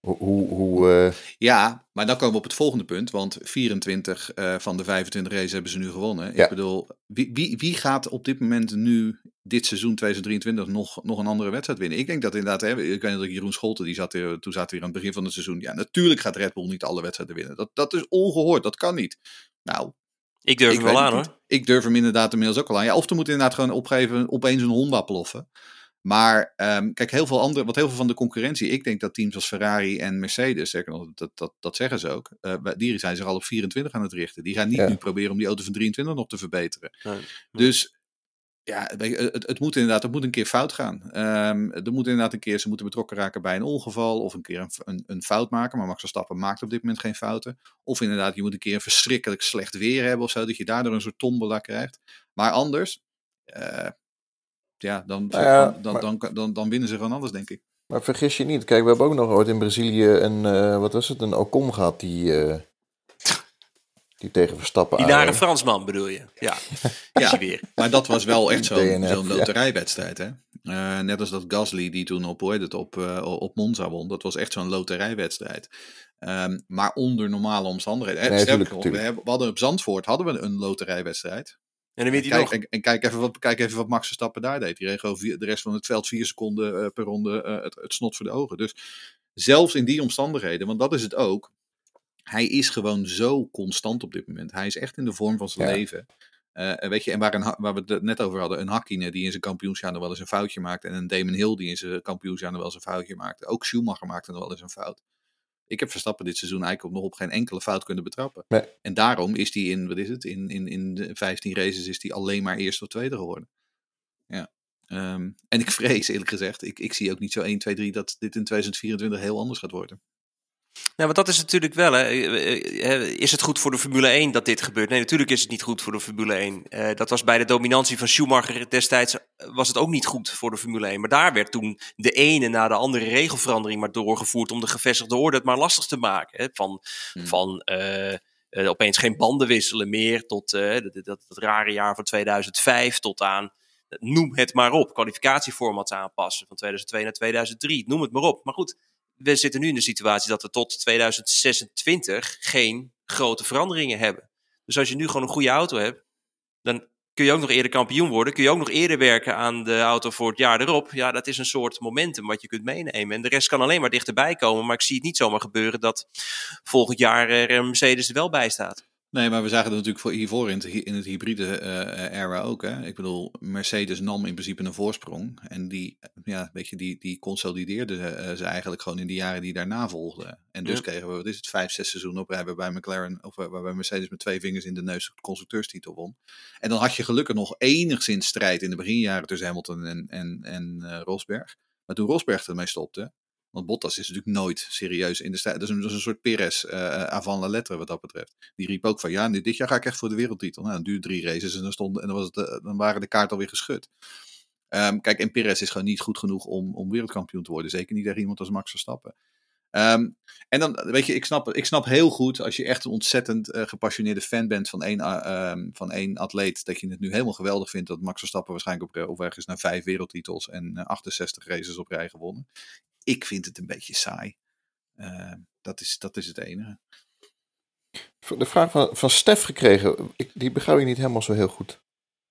S2: hoe, hoe, uh...
S3: Ja, maar dan komen we op het volgende punt. Want 24 uh, van de 25 races hebben ze nu gewonnen. Ja. Ik bedoel, wie, wie, wie gaat op dit moment nu dit seizoen 2023 nog, nog een andere wedstrijd winnen? Ik denk dat inderdaad, hè, ik weet dat Jeroen Scholten, die zat toen zat hij aan het begin van het seizoen. Ja, natuurlijk gaat Red Bull niet alle wedstrijden winnen. Dat, dat is ongehoord, dat kan niet. Nou,
S4: ik durf ik hem wel aan hoor.
S3: Ik durf hem inderdaad inmiddels ook al aan. Ja, of er moet inderdaad gewoon opgeven, opeens een Honda ploffen. Maar um, kijk, heel veel andere, wat heel veel van de concurrentie, ik denk dat teams als Ferrari en Mercedes, zeker dat, dat, dat zeggen ze ook, uh, die zijn zich al op 24 aan het richten. Die gaan niet ja. nu proberen om die auto van 23 nog te verbeteren. Nee, Dus ja, het, het, moet inderdaad, het moet een keer fout gaan. Um, er moet inderdaad een keer, ze moeten betrokken raken bij een ongeval of een keer een, een, een, fout maken. Maar Max Verstappen maakt op dit moment geen fouten. Of inderdaad, je moet een keer een verschrikkelijk slecht weer hebben of zo, dat je daardoor een soort tombola krijgt. Maar anders, uh, ja, dan, nou ja, dan, maar, dan, dan, dan, winnen ze gewoon anders, denk ik.
S2: Maar vergis je niet. Kijk, we hebben ook nog ooit in Brazilië een, uh, wat was het, een Ocon gehad die, uh, die tegen Verstappen
S4: Die nare Fransman bedoel je? Ja,
S3: ja weer. maar dat was wel echt zo'n zo loterijwedstrijd, hè? Uh, net als dat Gasly die toen op, het, op, op Monza won. Dat was echt zo'n loterijwedstrijd. Um, maar onder normale omstandigheden. Nee, tuurlijk, tuurlijk. We, hebben, we hadden op Zandvoort hadden we een loterijwedstrijd.
S4: En dan weet
S3: hij
S4: nog.
S3: En, en, kijk, even wat, kijk even wat Max Verstappen daar deed. Die gewoon de rest van het veld vier seconden uh, per ronde uh, het, het, snot voor de ogen. Dus zelfs in die omstandigheden, want dat is het ook. Hij is gewoon zo constant op dit moment. Hij is echt in de vorm van zijn ja. leven. Uh, weet je, en waar, een, waar, we het net over hadden, een Hakkinen die in zijn kampioensjaar nog wel eens een foutje maakte. En een Damon Hill die in zijn kampioensjaar nog wel eens een foutje maakte. Ook Schumacher maakte nog wel eens een fout. Ik heb Verstappen dit seizoen eigenlijk nog op geen enkele fout kunnen betrappen. Nee. En daarom is hij in, wat is het, in, in, in de 15 races is hij alleen maar eerste of tweede geworden. Ja. Um, en ik [LAUGHS] vrees eerlijk gezegd, ik, ik zie ook niet zo 1, 2, 3 dat dit in 2024 heel anders gaat worden.
S4: Nou, want dat is natuurlijk wel. Hè. Is het goed voor de Formule 1 dat dit gebeurt? Nee, natuurlijk is het niet goed voor de Formule 1. Uh, dat was bij de dominantie van Schumacher destijds was het ook niet goed voor de Formule 1. Maar daar werd toen de ene na de andere regelverandering maar doorgevoerd om de gevestigde orde het maar lastig te maken. Hè. Van, hmm. van uh, uh, opeens geen banden wisselen meer tot dat, dat, dat, rare jaar van 2005 tot aan noem het maar op, kwalificatieformats aanpassen van 2002 naar 2003, noem het maar op. Maar goed, we zitten nu in de situatie dat we tot 2026 geen grote veranderingen hebben. Dus als je nu gewoon een goede auto hebt, dan kun je ook nog eerder kampioen worden. Kun je ook nog eerder werken aan de auto voor het jaar erop. Ja, dat is een soort momentum wat je kunt meenemen. En de rest kan alleen maar dichterbij komen. Maar ik zie het niet zomaar gebeuren dat volgend jaar er Mercedes er wel bij staat.
S3: Nee, maar we zagen het natuurlijk voor hiervoor in het, in het hybride uh, era ook. Hè? Ik bedoel, Mercedes nam in principe een voorsprong. En die, ja, weet je, die, die consolideerde uh, ze eigenlijk gewoon in de jaren die daarna volgden. En dus kregen we, wat is het, vijf, zes seizoenen op rij waarbij McLaren, of waarbij Mercedes met twee vingers in de neus de constructeurstitel won. En dan had je gelukkig nog enigszins strijd in de beginjaren tussen Hamilton en, en, en Rosberg. Maar toen Rosberg ermee stopte, want Bottas is natuurlijk nooit serieus in de strijd. Dat is een, soort Perez uh, avant la lettre wat dat betreft. Die riep ook van ja, dit jaar ga ik echt voor de wereldtitel. Nou, dan duurde drie races en dan, stond, en dan, was het, uh, dan waren de kaarten alweer geschud. Um, kijk, en Perez is gewoon niet goed genoeg om, om wereldkampioen te worden. Zeker niet tegen iemand als Max Verstappen. Um, en dan, weet je, ik snap, ik snap heel goed als je echt een ontzettend gepassioneerde fan bent van één, um, van één atleet, dat je het nu helemaal geweldig vindt dat Max Verstappen waarschijnlijk op, weg is naar vijf wereldtitels en uh, 68 races op rij gewonnen. Ik vind het een beetje saai. Uh, dat, is, dat is het enige.
S2: De vraag van, van Stef gekregen, ik, die begrijp ik niet helemaal zo heel goed.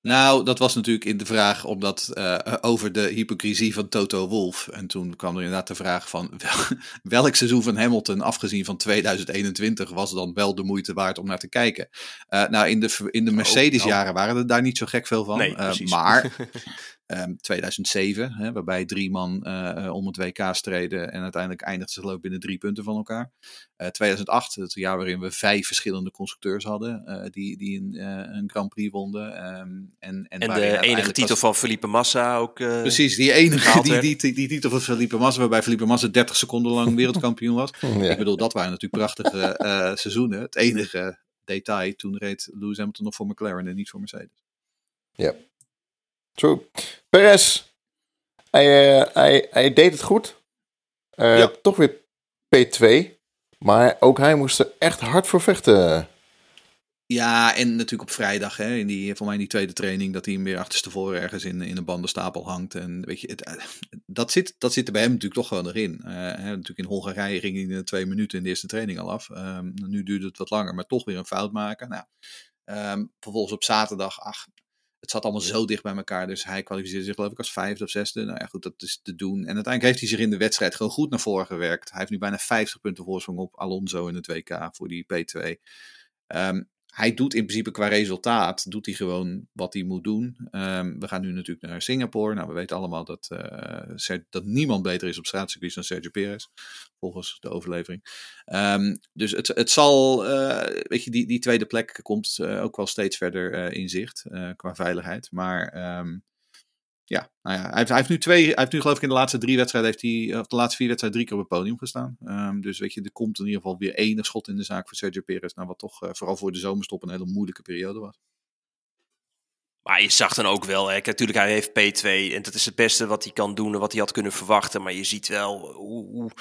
S3: Nou, dat was natuurlijk in de vraag omdat, uh, over de hypocrisie van Toto Wolf. En toen kwam er inderdaad de vraag van [LAUGHS] welk seizoen van Hamilton, afgezien van 2021, was dan wel de moeite waard om naar te kijken. Uh, nou, in de, in de oh, Mercedes-jaren waren er daar niet zo gek veel van.
S4: Nee,
S3: uh, maar [LAUGHS] Um, ehm, 2007, hè, waarbij drie man uh, om het WK streden en uiteindelijk eindigden ze geloof ik binnen drie punten van elkaar. Uh, 2008, het jaar waarin we vijf verschillende constructeurs hadden uh, die, die een, een, Grand Prix wonden. Um, en
S4: en, en de enige titel was... van Felipe Massa ook.
S3: Precies, die enige die, die, die, die, titel van Felipe Massa, waarbij Felipe Massa 30 seconden lang [LAUGHS] wereldkampioen was. ja. Ik bedoel, dat waren natuurlijk prachtige seizoenen. Het enige detail, toen reed Lewis Hamilton nog voor McLaren en niet voor Mercedes.
S2: Ja, True. Perez, hij, uh, hij, hij deed het goed. Uh, ja. Toch weer P2. Maar ook hij moest er echt hard voor vechten.
S3: Ja, en natuurlijk op vrijdag, hè, in die, voor mij in die tweede training, dat hij hem weer achterstevoren ergens in, in een bandenstapel hangt. En weet je, het, eh, dat, zit, dat zit er bij hem natuurlijk toch wel erin. Uh, hè, natuurlijk in Hongarije ging hij in twee minuten in de eerste training al af. Um, nu duurde het wat langer, maar toch weer een fout maken. Nou, um, vervolgens op zaterdag, ach, het zat allemaal zo dicht bij elkaar. Dus hij kwalificeerde zich geloof ik als vijfde of zesde. Nou ja, goed, dat is te doen. En uiteindelijk heeft hij zich in de wedstrijd gewoon goed naar voren gewerkt. Hij heeft nu bijna 50 punten voorsprong op Alonso in het WK voor die P2. Um, hij doet in principe qua resultaat, doet hij gewoon wat hij moet doen. Um, we gaan nu natuurlijk naar Singapore. Nou, we weten allemaal dat, uh, dat niemand beter is op straatcircuits dan Sergio Perez. Volgens de overlevering. Um, dus het, het zal, uh, weet je, die, die tweede plek komt uh, ook wel steeds verder in zicht qua veiligheid. Maar um, ja, nou ja, hij heeft, hij heeft, nu twee, hij heeft nu geloof ik in de laatste drie wedstrijden, heeft hij, of de laatste vier wedstrijden drie keer op het podium gestaan. Um, dus weet je, er komt in ieder geval weer enig schot in de zaak voor Sergio Perez. Nou, wat toch uh, vooral voor de zomerstop een hele moeilijke periode was.
S4: Maar je zag dan ook wel, hè, natuurlijk hij heeft P2 en dat is het beste wat hij kan doen en wat hij had kunnen verwachten. Maar je ziet wel hoe, hoe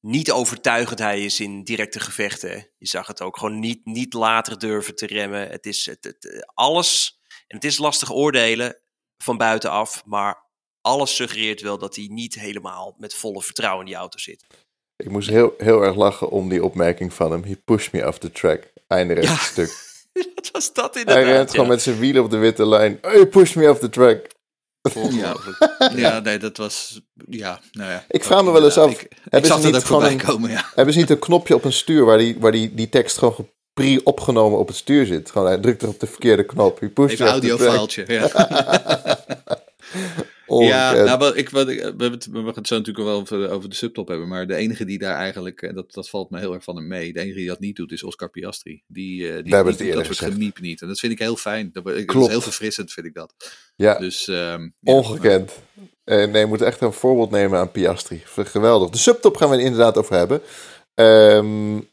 S4: niet overtuigend hij is in directe gevechten. Je zag het ook gewoon niet, niet later durven te remmen. Het is het, het, alles, en het is lastig oordelen, van buitenaf. Maar alles suggereert wel dat hij niet helemaal met volle vertrouwen in die auto zit.
S2: Ik moest heel, heel erg lachen om die opmerking van hem. He pushed me off the track. Einde ja. stuk.
S4: Wat [LAUGHS] was dat inderdaad?
S2: Hij rent gewoon met zijn wielen op de witte lijn. Oh, he pushed me off the track.
S3: Ja, [LAUGHS] ja, nee, dat was. Ja, nou ja.
S2: Ik vraag me wel eens af. Ik,
S3: hebben ik ze niet gewoon een, komen, ja.
S2: Hebben ze niet een knopje op een stuur waar die, waar die, die tekst gewoon pre-opgenomen op het stuur zit. Gewoon, hij drukt er op de verkeerde knop. Hij pusht
S3: Even een audiofaaltje, ja. [LAUGHS] ja, nou, wat, ik, wat, we, hebben het, we gaan het zo natuurlijk wel over, over de subtop hebben. Maar de enige die daar eigenlijk, en dat, dat valt me heel erg van hem mee. De enige die dat niet doet is Oscar Piastri. Die, uh, die, die, die dat soort gemiep niet. En dat vind ik heel fijn. Dat, dat is heel verfrissend, vind ik dat.
S2: Ja,
S3: dus, um,
S2: ongekend. Uh, nee, je moet echt een voorbeeld nemen aan Piastri. Geweldig. De subtop gaan we inderdaad over hebben. Um,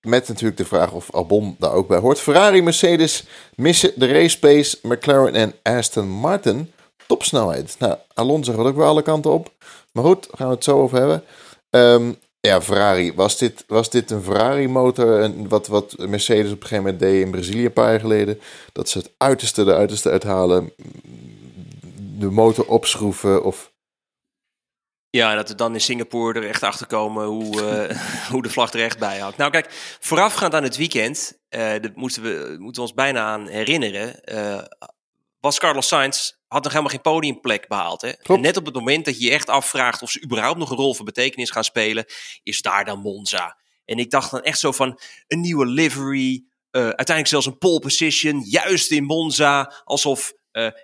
S2: met natuurlijk de vraag of Albon daar ook bij hoort. Ferrari, Mercedes missen de race pace. McLaren en Aston Martin topsnelheid. Nou, Alonso gaat ook weer alle kanten op. Maar goed, daar gaan we het zo over hebben. Um, ja, Ferrari. Was dit, was dit een Ferrari-motor? Wat, wat Mercedes op een gegeven moment deed in Brazilië een paar jaar geleden. Dat ze het uiterste, de uiterste uithalen. De motor opschroeven of
S4: ja, dat we dan in Singapore er echt achter komen hoe, uh, [LAUGHS] hoe de vlag er echt bij hangt. Nou kijk, voorafgaand aan het weekend, uh, dat moeten we, moeten we ons bijna aan herinneren, uh, was Carlos Sainz, had nog helemaal geen podiumplek behaald. Hè? En net op het moment dat je je echt afvraagt of ze überhaupt nog een rol van betekenis gaan spelen, is daar dan Monza. En ik dacht dan echt zo van een nieuwe livery, uiteindelijk zelfs een pole position, juist in Monza, alsof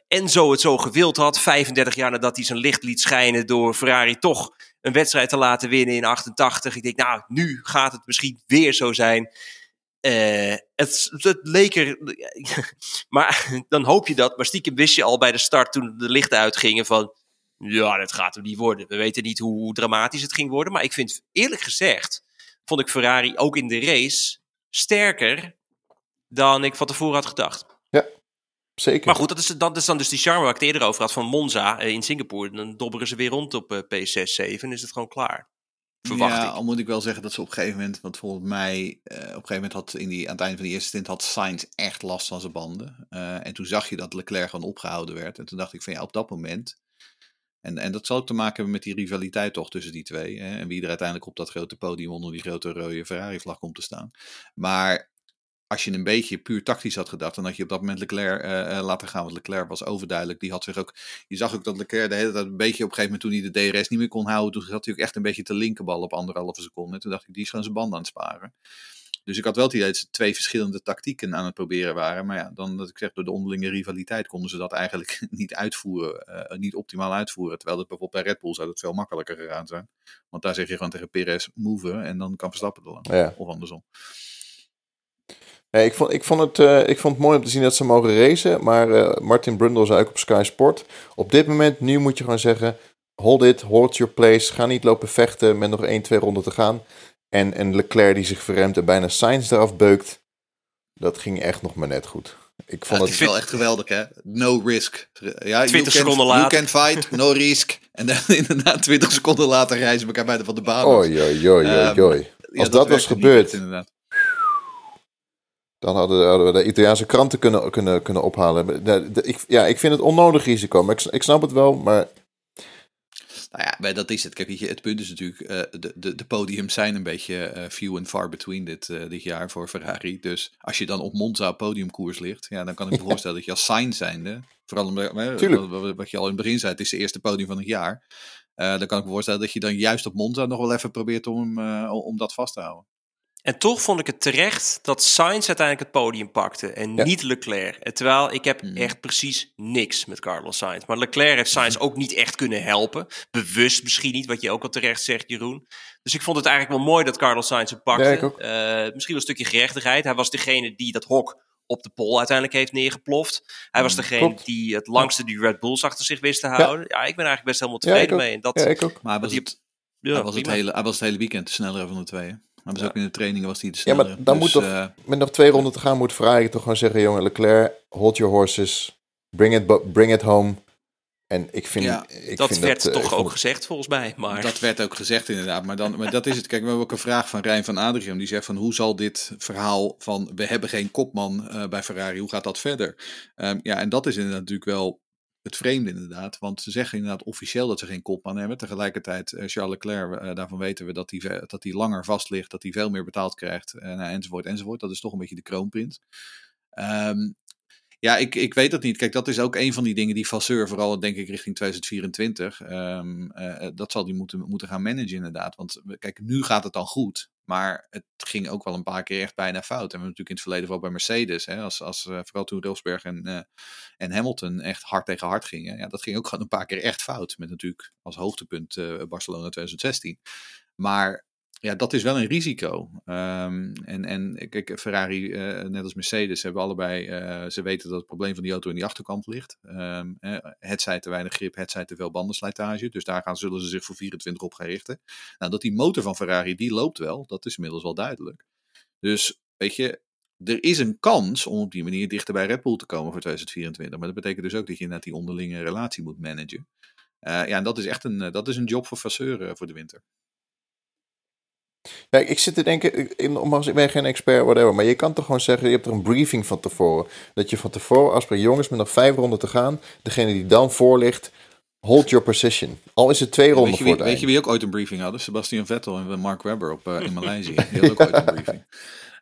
S4: Enzo het zo gewild had. 35 jaar nadat hij zijn licht liet schijnen door Ferrari toch een wedstrijd te laten winnen in 88. Ik denk, nou, nu gaat het misschien weer zo zijn. Uh, het, het, leek er. [LAUGHS] maar [LAUGHS] dan hoop je dat. Maar stiekem wist je al bij de start toen de lichten uitgingen van. Ja, dat gaat hem niet worden. We weten niet hoe dramatisch het ging worden. Maar ik vind eerlijk gezegd. Vond ik Ferrari ook in de race sterker dan ik van tevoren had gedacht.
S2: Ja, zeker.
S4: Maar goed, dat is, dat is dan dus die charme waar ik het eerder over had van Monza eh, in Singapore. Dan dobberen ze weer rond op uh, P6, 7 is het gewoon klaar
S3: ja, ik. al moet ik wel zeggen dat ze op een gegeven moment, want volgens mij, uh, op een gegeven moment had in die, aan het einde van die eerste stint had Sainz echt last van zijn banden. Uh, en toen zag je dat Leclerc gewoon opgehouden werd. En toen dacht ik van ja, op dat moment. En, en dat zal ook te maken hebben met die rivaliteit toch tussen die twee. Hè, en wie er uiteindelijk op dat grote podium onder die grote rode Ferrari-vlag komt te staan. Maar als je een beetje puur tactisch had gedacht, dan had je op dat moment Leclerc uh, laten gaan. Want Leclerc was overduidelijk. Die had zich ook, je zag ook dat Leclerc de hele tijd een beetje op een gegeven moment toen hij de DRS niet meer kon houden, toen zat hij ook echt een beetje te linkerbal op anderhalve seconde. Toen dacht ik, die is gewoon zijn band aan het sparen. Dus ik had wel het idee dat ze twee verschillende tactieken aan het proberen waren. Maar ja, dan dat ik zeg, door de onderlinge rivaliteit konden ze dat eigenlijk [LAUGHS] niet uitvoeren, uh, niet optimaal uitvoeren. Terwijl het bijvoorbeeld bij Red Bull zou het veel makkelijker gegaan zijn. Want daar zeg je gewoon tegen Perez move en dan kan Verstappen er lang. Ja. Of andersom.
S2: Nee, ik, vond, ik, vond het, uh, ik vond het mooi om te zien dat ze mogen racen. Maar uh, Martin Brundle zei ook op Sky Sport. Op dit moment, nu moet je gewoon zeggen... Hold it, hold your place. Ga niet lopen vechten met nog 1, 2 ronden te gaan. En, en Leclerc die zich verremt en bijna Sainz eraf beukt. Dat ging echt nog maar net goed. Ik vond
S3: ja, het, is wel echt geweldig, hè? No risk. Ja, 20 seconden later. You can fight, no risk. En dan [LAUGHS] inderdaad 20 seconden later reizen elkaar bijna van de baan.
S2: Oei, oei, oei, oei. Um, Als dat, dat was gebeurd... dan hadden, hadden, we de Italiaanse kranten kunnen, kunnen, kunnen ophalen. ik, ja, ik vind het onnodig risico, maar ik, ik snap het wel, maar...
S3: Nou ja, dat is het. Kijk, het punt is natuurlijk, uh, de, de, de podiums zijn een beetje uh, few and far between dit, uh, dit jaar voor Ferrari. Dus als je dan op Monza podiumkoers ligt, ja, dan kan ik me voorstellen dat je als sign zijnde, vooral omdat, wat, wat je al in het begin zei, het is de eerste podium van het jaar. dan kan ik me voorstellen dat je dan juist op Monza nog wel even probeert om, om dat vast te houden.
S4: En toch vond ik het terecht dat Sainz uiteindelijk het podium pakte en niet Leclerc. Terwijl ik heb hmm. echt precies niks met Carlos Sainz. Maar Leclerc heeft Sainz ook niet echt kunnen helpen. Bewust misschien niet, wat je ook al terecht zegt, Jeroen. Dus ik vond het eigenlijk wel mooi dat Carlos Sainz het pakte. Ja, uh, misschien wel een stukje gerechtigheid. Hij was degene die dat hok op de pol uiteindelijk heeft neergeploft. Hij was hmm, degene die het langste die Red Bulls achter zich wist te houden. Ja, ik ben eigenlijk best helemaal tevreden mee. En dat,
S2: ja, ik ook.
S3: Maar hij was, het, hij, was het hele, hij was het hele weekend de snellere van de twee. Maar dus ook in de trainingen was hij de sneller.
S2: Ja, maar dan moet dus, toch, uh, met nog twee ronden te gaan, moet Ferrari toch gewoon zeggen, jongen, Leclerc, hold your horses, bring it, bring it home. En ik vind, ja, ik
S4: dat
S2: vind
S4: werd
S2: dat,
S4: eh, toch ook gezegd volgens mij. Maar...
S3: Dat werd ook gezegd inderdaad. Maar, dan, maar dat is het. Kijk, we hebben ook een vraag van Rijn van Adriaan. Die zegt van hoe zal dit verhaal van we hebben geen kopman uh, bij Ferrari, hoe gaat dat verder? Um, ja, en dat is inderdaad natuurlijk wel het vreemde inderdaad. Want ze zeggen inderdaad officieel dat ze geen kopman hebben. Tegelijkertijd, uh, Charles Leclerc, uh, daarvan weten we dat hij dat langer vast ligt, dat hij veel meer betaald krijgt, uh, enzovoort, enzovoort. Dat is toch een beetje de kroonprins. Um, ja, ik, ik weet het niet. Kijk, dat is ook een van die dingen die Vasseur, vooral denk ik richting 2024, um, dat zal die moeten, moeten gaan managen inderdaad. Want kijk, nu gaat het dan goed. Maar het ging ook wel een paar keer echt bijna fout. En we hebben natuurlijk in het verleden wel bij Mercedes. Hè, als, als, uh, vooral toen Rosberg en, en Hamilton echt hard tegen hard gingen. Ja, dat ging ook gewoon een paar keer echt fout. Met natuurlijk als hoogtepunt Barcelona 2016. Maar ja, dat is wel een risico. Um, en, en kijk, Ferrari, uh, net als Mercedes, hebben allebei, uh, ze weten dat het probleem van die auto in die achterkant ligt. Um, het zij te weinig grip, het zij te veel bandenslijtage. Dus daar gaan, zullen ze zich voor 24 op gaan richten. Nou, dat die motor van Ferrari, die loopt wel, dat is inmiddels wel duidelijk. Dus, weet je, er is een kans om op die manier dichter bij Red Bull te komen voor 2024. Maar dat betekent dus ook dat je net die onderlinge relatie moet managen. Uh, ja, en dat is echt een, dat is een job voor Vasseur voor de winter.
S2: Ja, ik zit te denken, ik ben geen expert, whatever, maar je kan toch gewoon zeggen, je hebt er een briefing van tevoren. Dat je van tevoren afspreekt, jongens, met nog vijf ronden te gaan, degene die dan voor ligt, hold your position. Al is het twee ronden
S3: weet
S2: voor wie,
S3: Weet je wie ook ooit een briefing hadden? Sebastian Vettel en Mark Webber op, uh, in [LAUGHS] Maleisië. Die hadden ook ooit een briefing.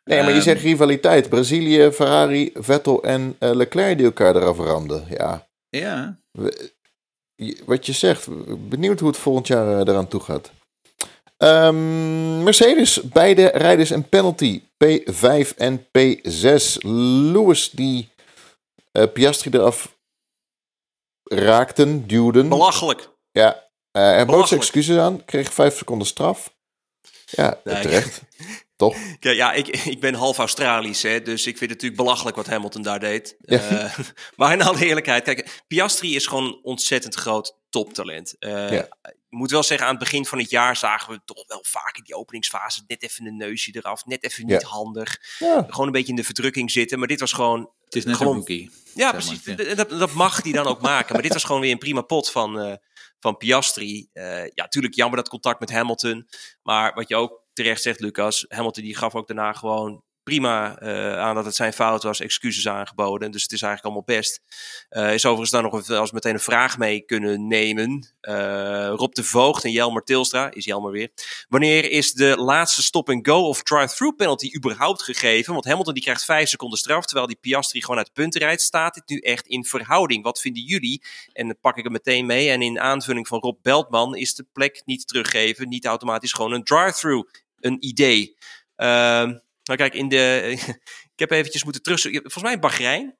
S2: Nee, maar je um, zegt rivaliteit. Brazilië, Ferrari, Vettel en uh, Leclerc die elkaar eraf ramden. Ja.
S3: Ja.
S2: wat je zegt, benieuwd hoe het volgend jaar uh, eraan toe gaat. Um, Mercedes, beide rijders een penalty. P5 en P6. Lewis die uh, Piastri eraf raakten, duwden.
S4: Belachelijk.
S2: Ja, uh, hij bood zijn excuses aan, kreeg 5 seconden straf. Ja, nee, terecht. Toch? [LAUGHS]
S4: Ja, ik, ik ben half Australisch, hè, dus ik vind het natuurlijk belachelijk wat Hamilton daar deed. Uh, [LAUGHS] maar in alle eerlijkheid, kijk, Piastri is gewoon ontzettend groot toptalent. Uh, ja. Ik moet wel zeggen, aan het begin van het jaar zagen we toch wel vaak in die openingsfase net even een neusje eraf, net even niet handig. Gewoon een beetje in de verdrukking zitten, maar dit was gewoon...
S3: Het is net
S4: gewoon,
S3: een rookie.
S4: Ja, precies. Dat, dat mag hij dan ook [LAUGHS] maken. Maar dit was gewoon weer een prima pot van, uh, van Piastri. Uh, ja, natuurlijk jammer dat contact met Hamilton. Maar wat je ook terecht zegt, Lucas, Hamilton die gaf ook daarna gewoon prima uh, aan dat het zijn fout was, excuses aangeboden. Dus het is eigenlijk allemaal best. Uh, is overigens dan nog als meteen een vraag mee kunnen nemen. Uh, Rob de Voogd en Jelmer Tilstra, is Jelmer weer. Wanneer is de laatste stop-and-go of drive-through penalty überhaupt gegeven? Want Hamilton die krijgt vijf seconden straf, terwijl die Piastri gewoon uit de punten rijdt. Staat dit nu echt in verhouding? Wat vinden jullie? En dan pak ik hem meteen mee. En in aanvulling van Rob Beltman is de plek niet teruggeven, niet automatisch gewoon een drive-through. Een idee. Uh, nou kijk, in de, [LAUGHS] ik heb eventjes moeten terug... Volgens mij in Bahrein,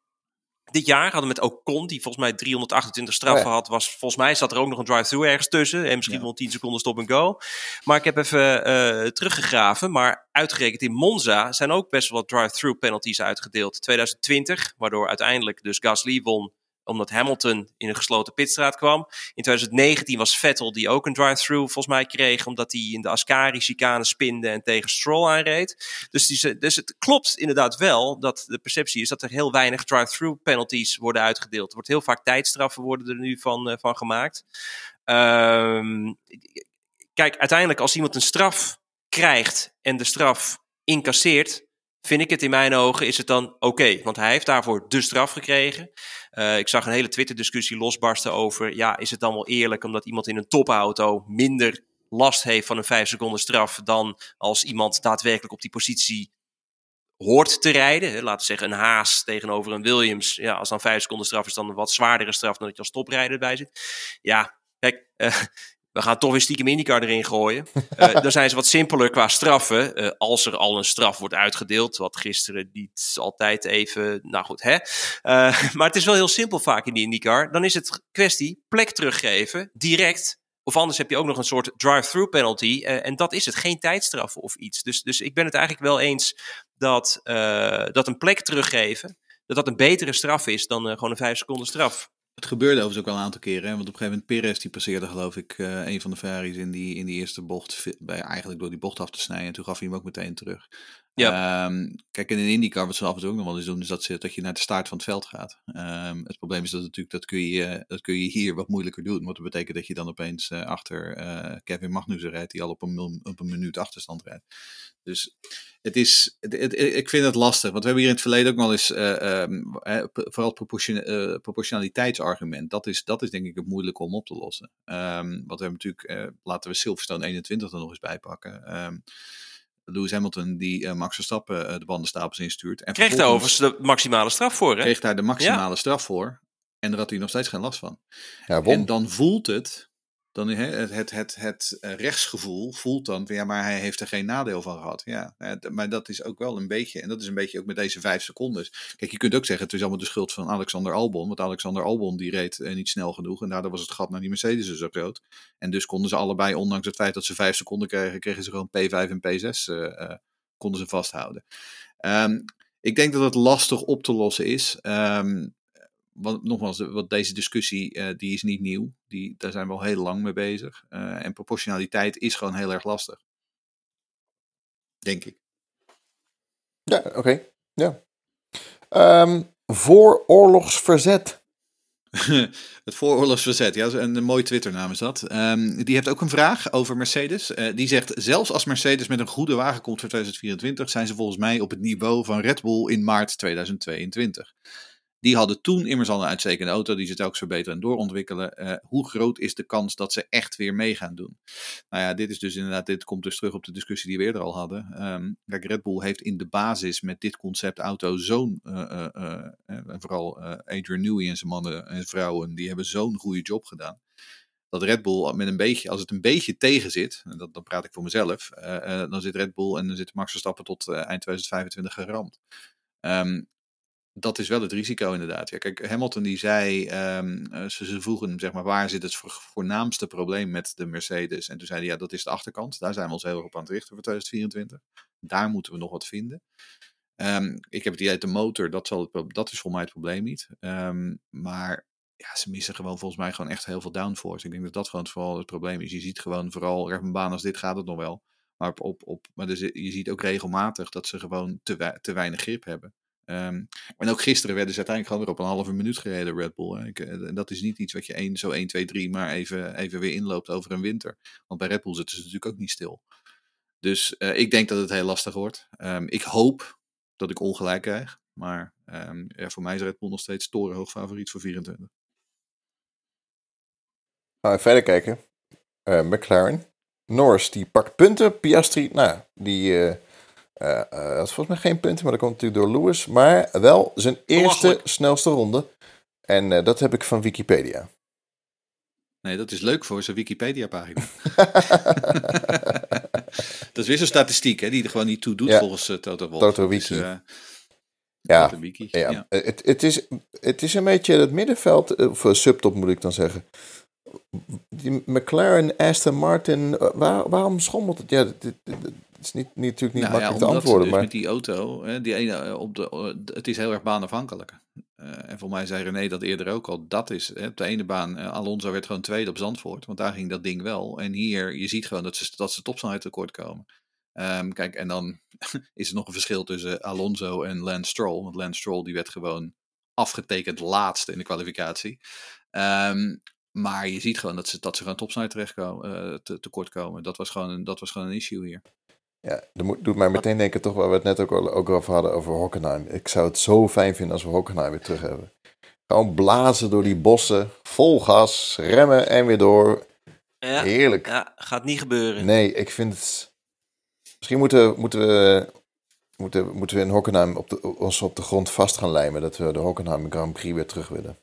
S4: dit jaar hadden we met Ocon, die volgens mij 328 straffen had, was volgens mij zat er ook nog een drive-through ergens tussen. En misschien wel 10 seconden stop en go. Maar ik heb even uh, teruggegraven. Maar uitgerekend in Monza zijn ook best wel wat drive-through penalties uitgedeeld. 2020, waardoor uiteindelijk dus Gasly won omdat Hamilton in een gesloten pitstraat kwam. In 2019 was Vettel die ook een drive-through volgens mij kreeg, omdat hij in de Ascari-chicane spinde en tegen Stroll aanreed. Dus, dus het klopt inderdaad wel dat de perceptie is dat er heel weinig drive-through penalties worden uitgedeeld. Er wordt heel vaak tijdstraffen worden er nu van, uh, van gemaakt. Um, kijk, uiteindelijk als iemand een straf krijgt en de straf incasseert, vind ik het in mijn ogen, is het dan oké. Want hij heeft daarvoor de straf gekregen. Uh, ik zag een hele Twitter-discussie losbarsten over, ja, is het dan wel eerlijk omdat iemand in een topauto minder last heeft van een vijf seconden straf dan als iemand daadwerkelijk op die positie hoort te rijden. Laten we zeggen een Haas tegenover een Williams. Ja, als dan vijf seconden straf is dan een wat zwaardere straf dan dat je als toprijder erbij zit. Ja, kijk, uh, we gaan toch weer stiekem IndyCar erin gooien. Uh, [LAUGHS] dan zijn ze wat simpeler qua straffen. Uh, als er al een straf wordt uitgedeeld. Wat gisteren niet altijd even. Nou goed, hè. Uh, [LAUGHS] maar het is wel heel simpel vaak in die IndyCar. Dan is het kwestie plek teruggeven. Direct. Of anders heb je ook nog een soort drive-through penalty. en dat is het. Geen tijdstraf of iets. Dus, dus ik ben het eigenlijk wel eens dat, dat een plek teruggeven. Dat dat een betere straf is dan gewoon een vijf seconden straf.
S3: Het gebeurde overigens ook al een aantal keren. Hè? Want op een gegeven moment Perez die passeerde geloof ik uh, een van de Ferraris in die, in die eerste bocht. Bij, eigenlijk door die bocht af te snijden. En toen gaf hij hem ook meteen terug. Ja. Um, kijk, in een IndyCar, wat ze af en toe ook nog wel eens doen, is dat, ze, dat je naar de start van het veld gaat. Um, het probleem is dat natuurlijk, dat kun, je, dat kun je hier wat moeilijker doen. Want dat betekent dat je dan opeens uh, achter uh, Kevin Magnussen rijdt, die al op een, op een minuut achterstand rijdt. Dus het is, het, ik vind het lastig. Want we hebben hier in het verleden ook wel eens, um, vooral het proportion, proportionaliteitsargument. Dat is, dat is denk ik het moeilijk om op te lossen. Want we hebben natuurlijk, laten we Silverstone 21 er nog eens bij pakken. Lewis Hamilton die uh, Max Verstappen uh, de bandenstapels instuurt.
S4: En kreeg daar overigens de maximale straf voor, hè?
S3: Kreeg daar de maximale ja. straf voor. En daar had hij nog steeds geen last van. Ja, en dan voelt het, dan het, het, het, het rechtsgevoel voelt dan, ja, maar hij heeft er geen nadeel van gehad. Ja, maar dat is ook wel een beetje, en dat is een beetje ook met deze vijf seconden. Kijk, je kunt ook zeggen, het is allemaal de schuld van Alexander Albon, want Alexander Albon die reed eh, niet snel genoeg en daardoor was het gat naar die Mercedes zo groot. En dus konden ze allebei, ondanks het feit dat ze vijf seconden kregen, kregen ze gewoon P5 en P6, uh, uh, konden ze vasthouden. Um, ik denk dat het lastig op te lossen is. Um, wat, nogmaals, wat deze discussie uh, die is niet nieuw. Die, daar zijn we al heel lang mee bezig. Uh, en proportionaliteit is gewoon heel erg lastig. Denk ik.
S2: Ja, oké. Okay. Ja. Um, vooroorlogsverzet. [LAUGHS]
S3: het vooroorlogsverzet, ja, een mooi Twitternaam is dat. Um, die heeft ook een vraag over Mercedes. Uh, die zegt, zelfs als Mercedes met een goede wagen komt voor 2024, zijn ze volgens mij op het niveau van Red Bull in maart 2022. Die hadden toen immers al een uitstekende auto, die ze telkens verbeteren en doorontwikkelen. Uh, hoe groot is de kans dat ze echt weer mee gaan doen? Nou ja, dit is dus inderdaad, dit komt dus terug op de discussie die we eerder al hadden. Um, kijk, Red Bull heeft in de basis met dit concept auto zo'n, uh, uh, en vooral Adrian Newey en zijn mannen en vrouwen, die hebben zo'n goede job gedaan. dat Red Bull met een beetje, als het een beetje tegen zit, en dat, dan praat ik voor mezelf, dan zit Red Bull en dan zit Max Verstappen tot eind 2025 geramd. Um, dat is wel het risico inderdaad. Ja, kijk, Hamilton die zei, um, ze, ze vroegen zeg maar, waar zit het voornaamste probleem met de Mercedes? En toen zei hij, ja, dat is de achterkant. Daar zijn we ons heel erg op aan het richten voor 2024. Daar moeten we nog wat vinden. Um, ik heb het idee, de motor, dat, zal het, dat is voor mij het probleem niet. Um, maar ja, ze missen gewoon volgens mij gewoon echt heel veel downforce. Ik denk dat dat gewoon vooral het probleem is. Je ziet gewoon vooral, op een baan als dit gaat het nog wel. Maar, op, op, maar dus, je ziet ook regelmatig dat ze gewoon te, te weinig grip hebben. Um, en ook gisteren werden ze uiteindelijk gewoon weer op een halve minuut gereden, Red Bull. Eh, dat is niet iets wat je één, zo 1, 2, 3 maar even, even weer inloopt over een winter. Want bij Red Bull zitten ze natuurlijk ook niet stil. Dus uh, ik denk dat het heel lastig wordt. Um, ik hoop dat ik ongelijk krijg. Maar um, ja, voor mij is Red Bull nog steeds torenhoog favoriet voor 24.
S2: Gaan we verder kijken. Uh, McLaren. Norris die pakt punten. Piastri, nou, die uh, uh, had volgens mij geen punten, maar dat komt natuurlijk door Lewis. Maar wel zijn eerste snelste ronde. En uh, dat heb ik van Wikipedia.
S3: Nee, dat is leuk voor zijn Wikipedia-pagina. [LAUGHS] [LAUGHS] dat is weer zo'n statistiek hè, die er gewoon niet toe doet ja. volgens Toto Wolff.
S2: Toto Wiki. Dus, ja, Toto Wiki. ja. ja. Het, het, is, het is een beetje het middenveld, of subtop moet ik dan zeggen. Die McLaren, Aston Martin, waar, waarom schommelt het? Ja, dit, is niet, niet, natuurlijk niet nou, makkelijk ja, te antwoorden.
S3: Dus
S2: maar
S3: met die auto, hè, die ene, op de, het is heel erg baanafhankelijk. Uh, en voor mij zei René dat eerder ook al. Dat is hè, op de ene baan. Uh, Alonso werd gewoon tweede op Zandvoort. Want daar ging dat ding wel. En hier, je ziet gewoon dat ze, dat ze topsnelheid tekort komen. Um, kijk, en dan [LAUGHS] is er nog een verschil tussen Alonso en Lance Stroll. Want Lance Stroll die werd gewoon afgetekend laatste in de kwalificatie. Um, maar je ziet gewoon dat ze, dat ze gewoon topsnelheid terecht komen, uh, te, tekort komen. Dat was, gewoon, dat was gewoon een issue hier.
S2: Ja, dat doet mij meteen denken toch waar we het net ook, al, ook over hadden over Hockenheim. Ik zou het zo fijn vinden als we Hockenheim weer terug hebben. Gewoon blazen door die bossen, vol gas, remmen en weer door.
S4: Ja,
S2: Heerlijk.
S4: Ja, gaat niet gebeuren.
S2: Nee, ik vind het... Misschien moeten, moeten we... Moeten, moeten we in Hockenheim op de, ons op de grond vast gaan lijmen dat we de Hockenheim Grand Prix weer terug willen.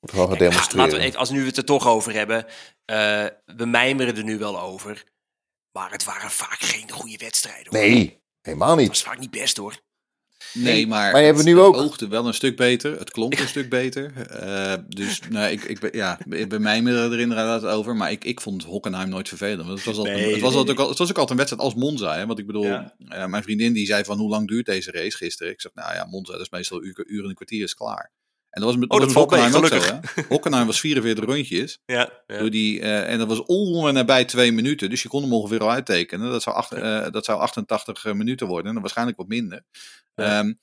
S2: Moeten we gaan demonstreren.
S4: We, als nu we het er toch over hebben, uh, we mijmeren er nu wel over. Maar het waren vaak geen goede wedstrijden.
S2: Hoor. Nee, helemaal niet.
S4: Het was vaak niet best hoor.
S3: Nee, maar,
S2: maar hebben we nu ook.
S3: het oogde wel een stuk beter. Het klonk een stuk beter. Uh, dus nou, ik, ik, ja, bij mij er inderdaad over. Maar ik, ik vond Hockenheim nooit vervelend. Het was, altijd, nee, het, was nee. altijd, het was ook altijd een wedstrijd als Monza. Hè? Want ik bedoel, ja. uh, mijn vriendin die zei van hoe lang duurt deze race gisteren? Ik zeg nou ja, Monza dat is meestal uur, uur en een kwartier is klaar. En dat was met,
S4: oh, dat,
S3: Hockenheim zo? Hockenheim was 44 rondjes. [LAUGHS]
S4: Ja, ja.
S3: Door die, uh, en dat was en nabij twee minuten. Dus je kon hem ongeveer al uittekenen. Dat zou, acht, uh, dat zou 88 minuten worden. En waarschijnlijk wat minder. Ja. Um,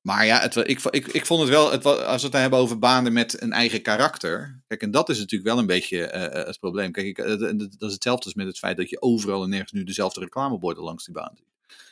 S3: maar ja, het, ik, ik, ik vond het wel, het, als we het hebben over banen met een eigen karakter. Kijk, en dat is natuurlijk wel een beetje uh, het probleem. Kijk, ik, dat is hetzelfde als met het feit dat je overal en nergens nu dezelfde reclameborden langs die baan ziet.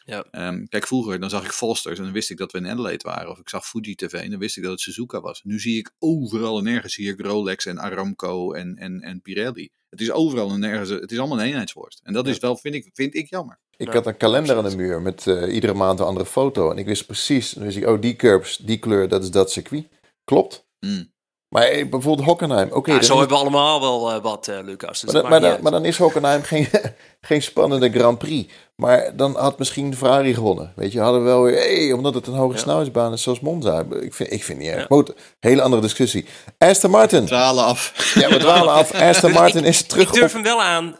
S4: Ja.
S3: Um, kijk, vroeger dan zag ik Fosters en dan wist ik dat we in Adelaide waren. Of ik zag Fuji TV en dan wist ik dat het Suzuka was. Nu zie ik overal en nergens zie ik Rolex en Aramco en, en, en Pirelli. Het is overal en nergens, het is allemaal een eenheidsworst. En dat is wel, vind ik, vind ik jammer.
S2: Ik had een kalender aan de muur met uh, iedere maand een andere foto. En ik wist precies, dan wist ik, oh die curbs, die kleur, dat is dat circuit. Klopt.
S3: Mm.
S2: Maar eh, bijvoorbeeld Hockenheim. Okay,
S4: ja, zo is... hebben we allemaal wel uh, wat, uh, Lucas. Dus
S2: maar, dan, maar, dan, maar, dan, is Hockenheim geen, [LAUGHS] geen spannende Grand Prix. Maar dan had misschien Ferrari gewonnen. Weet je, hadden we wel weer, hey, omdat het een hoge ja. snelheidsbaan is zoals Monza. Ik vind, ik vind niet erg. Ja. Hele andere discussie. Aston Martin.
S3: We dwalen af.
S2: Ja, we dwalen af. [LAUGHS] Aston Martin is terug
S4: Ik durf
S2: op...
S4: hem wel aan.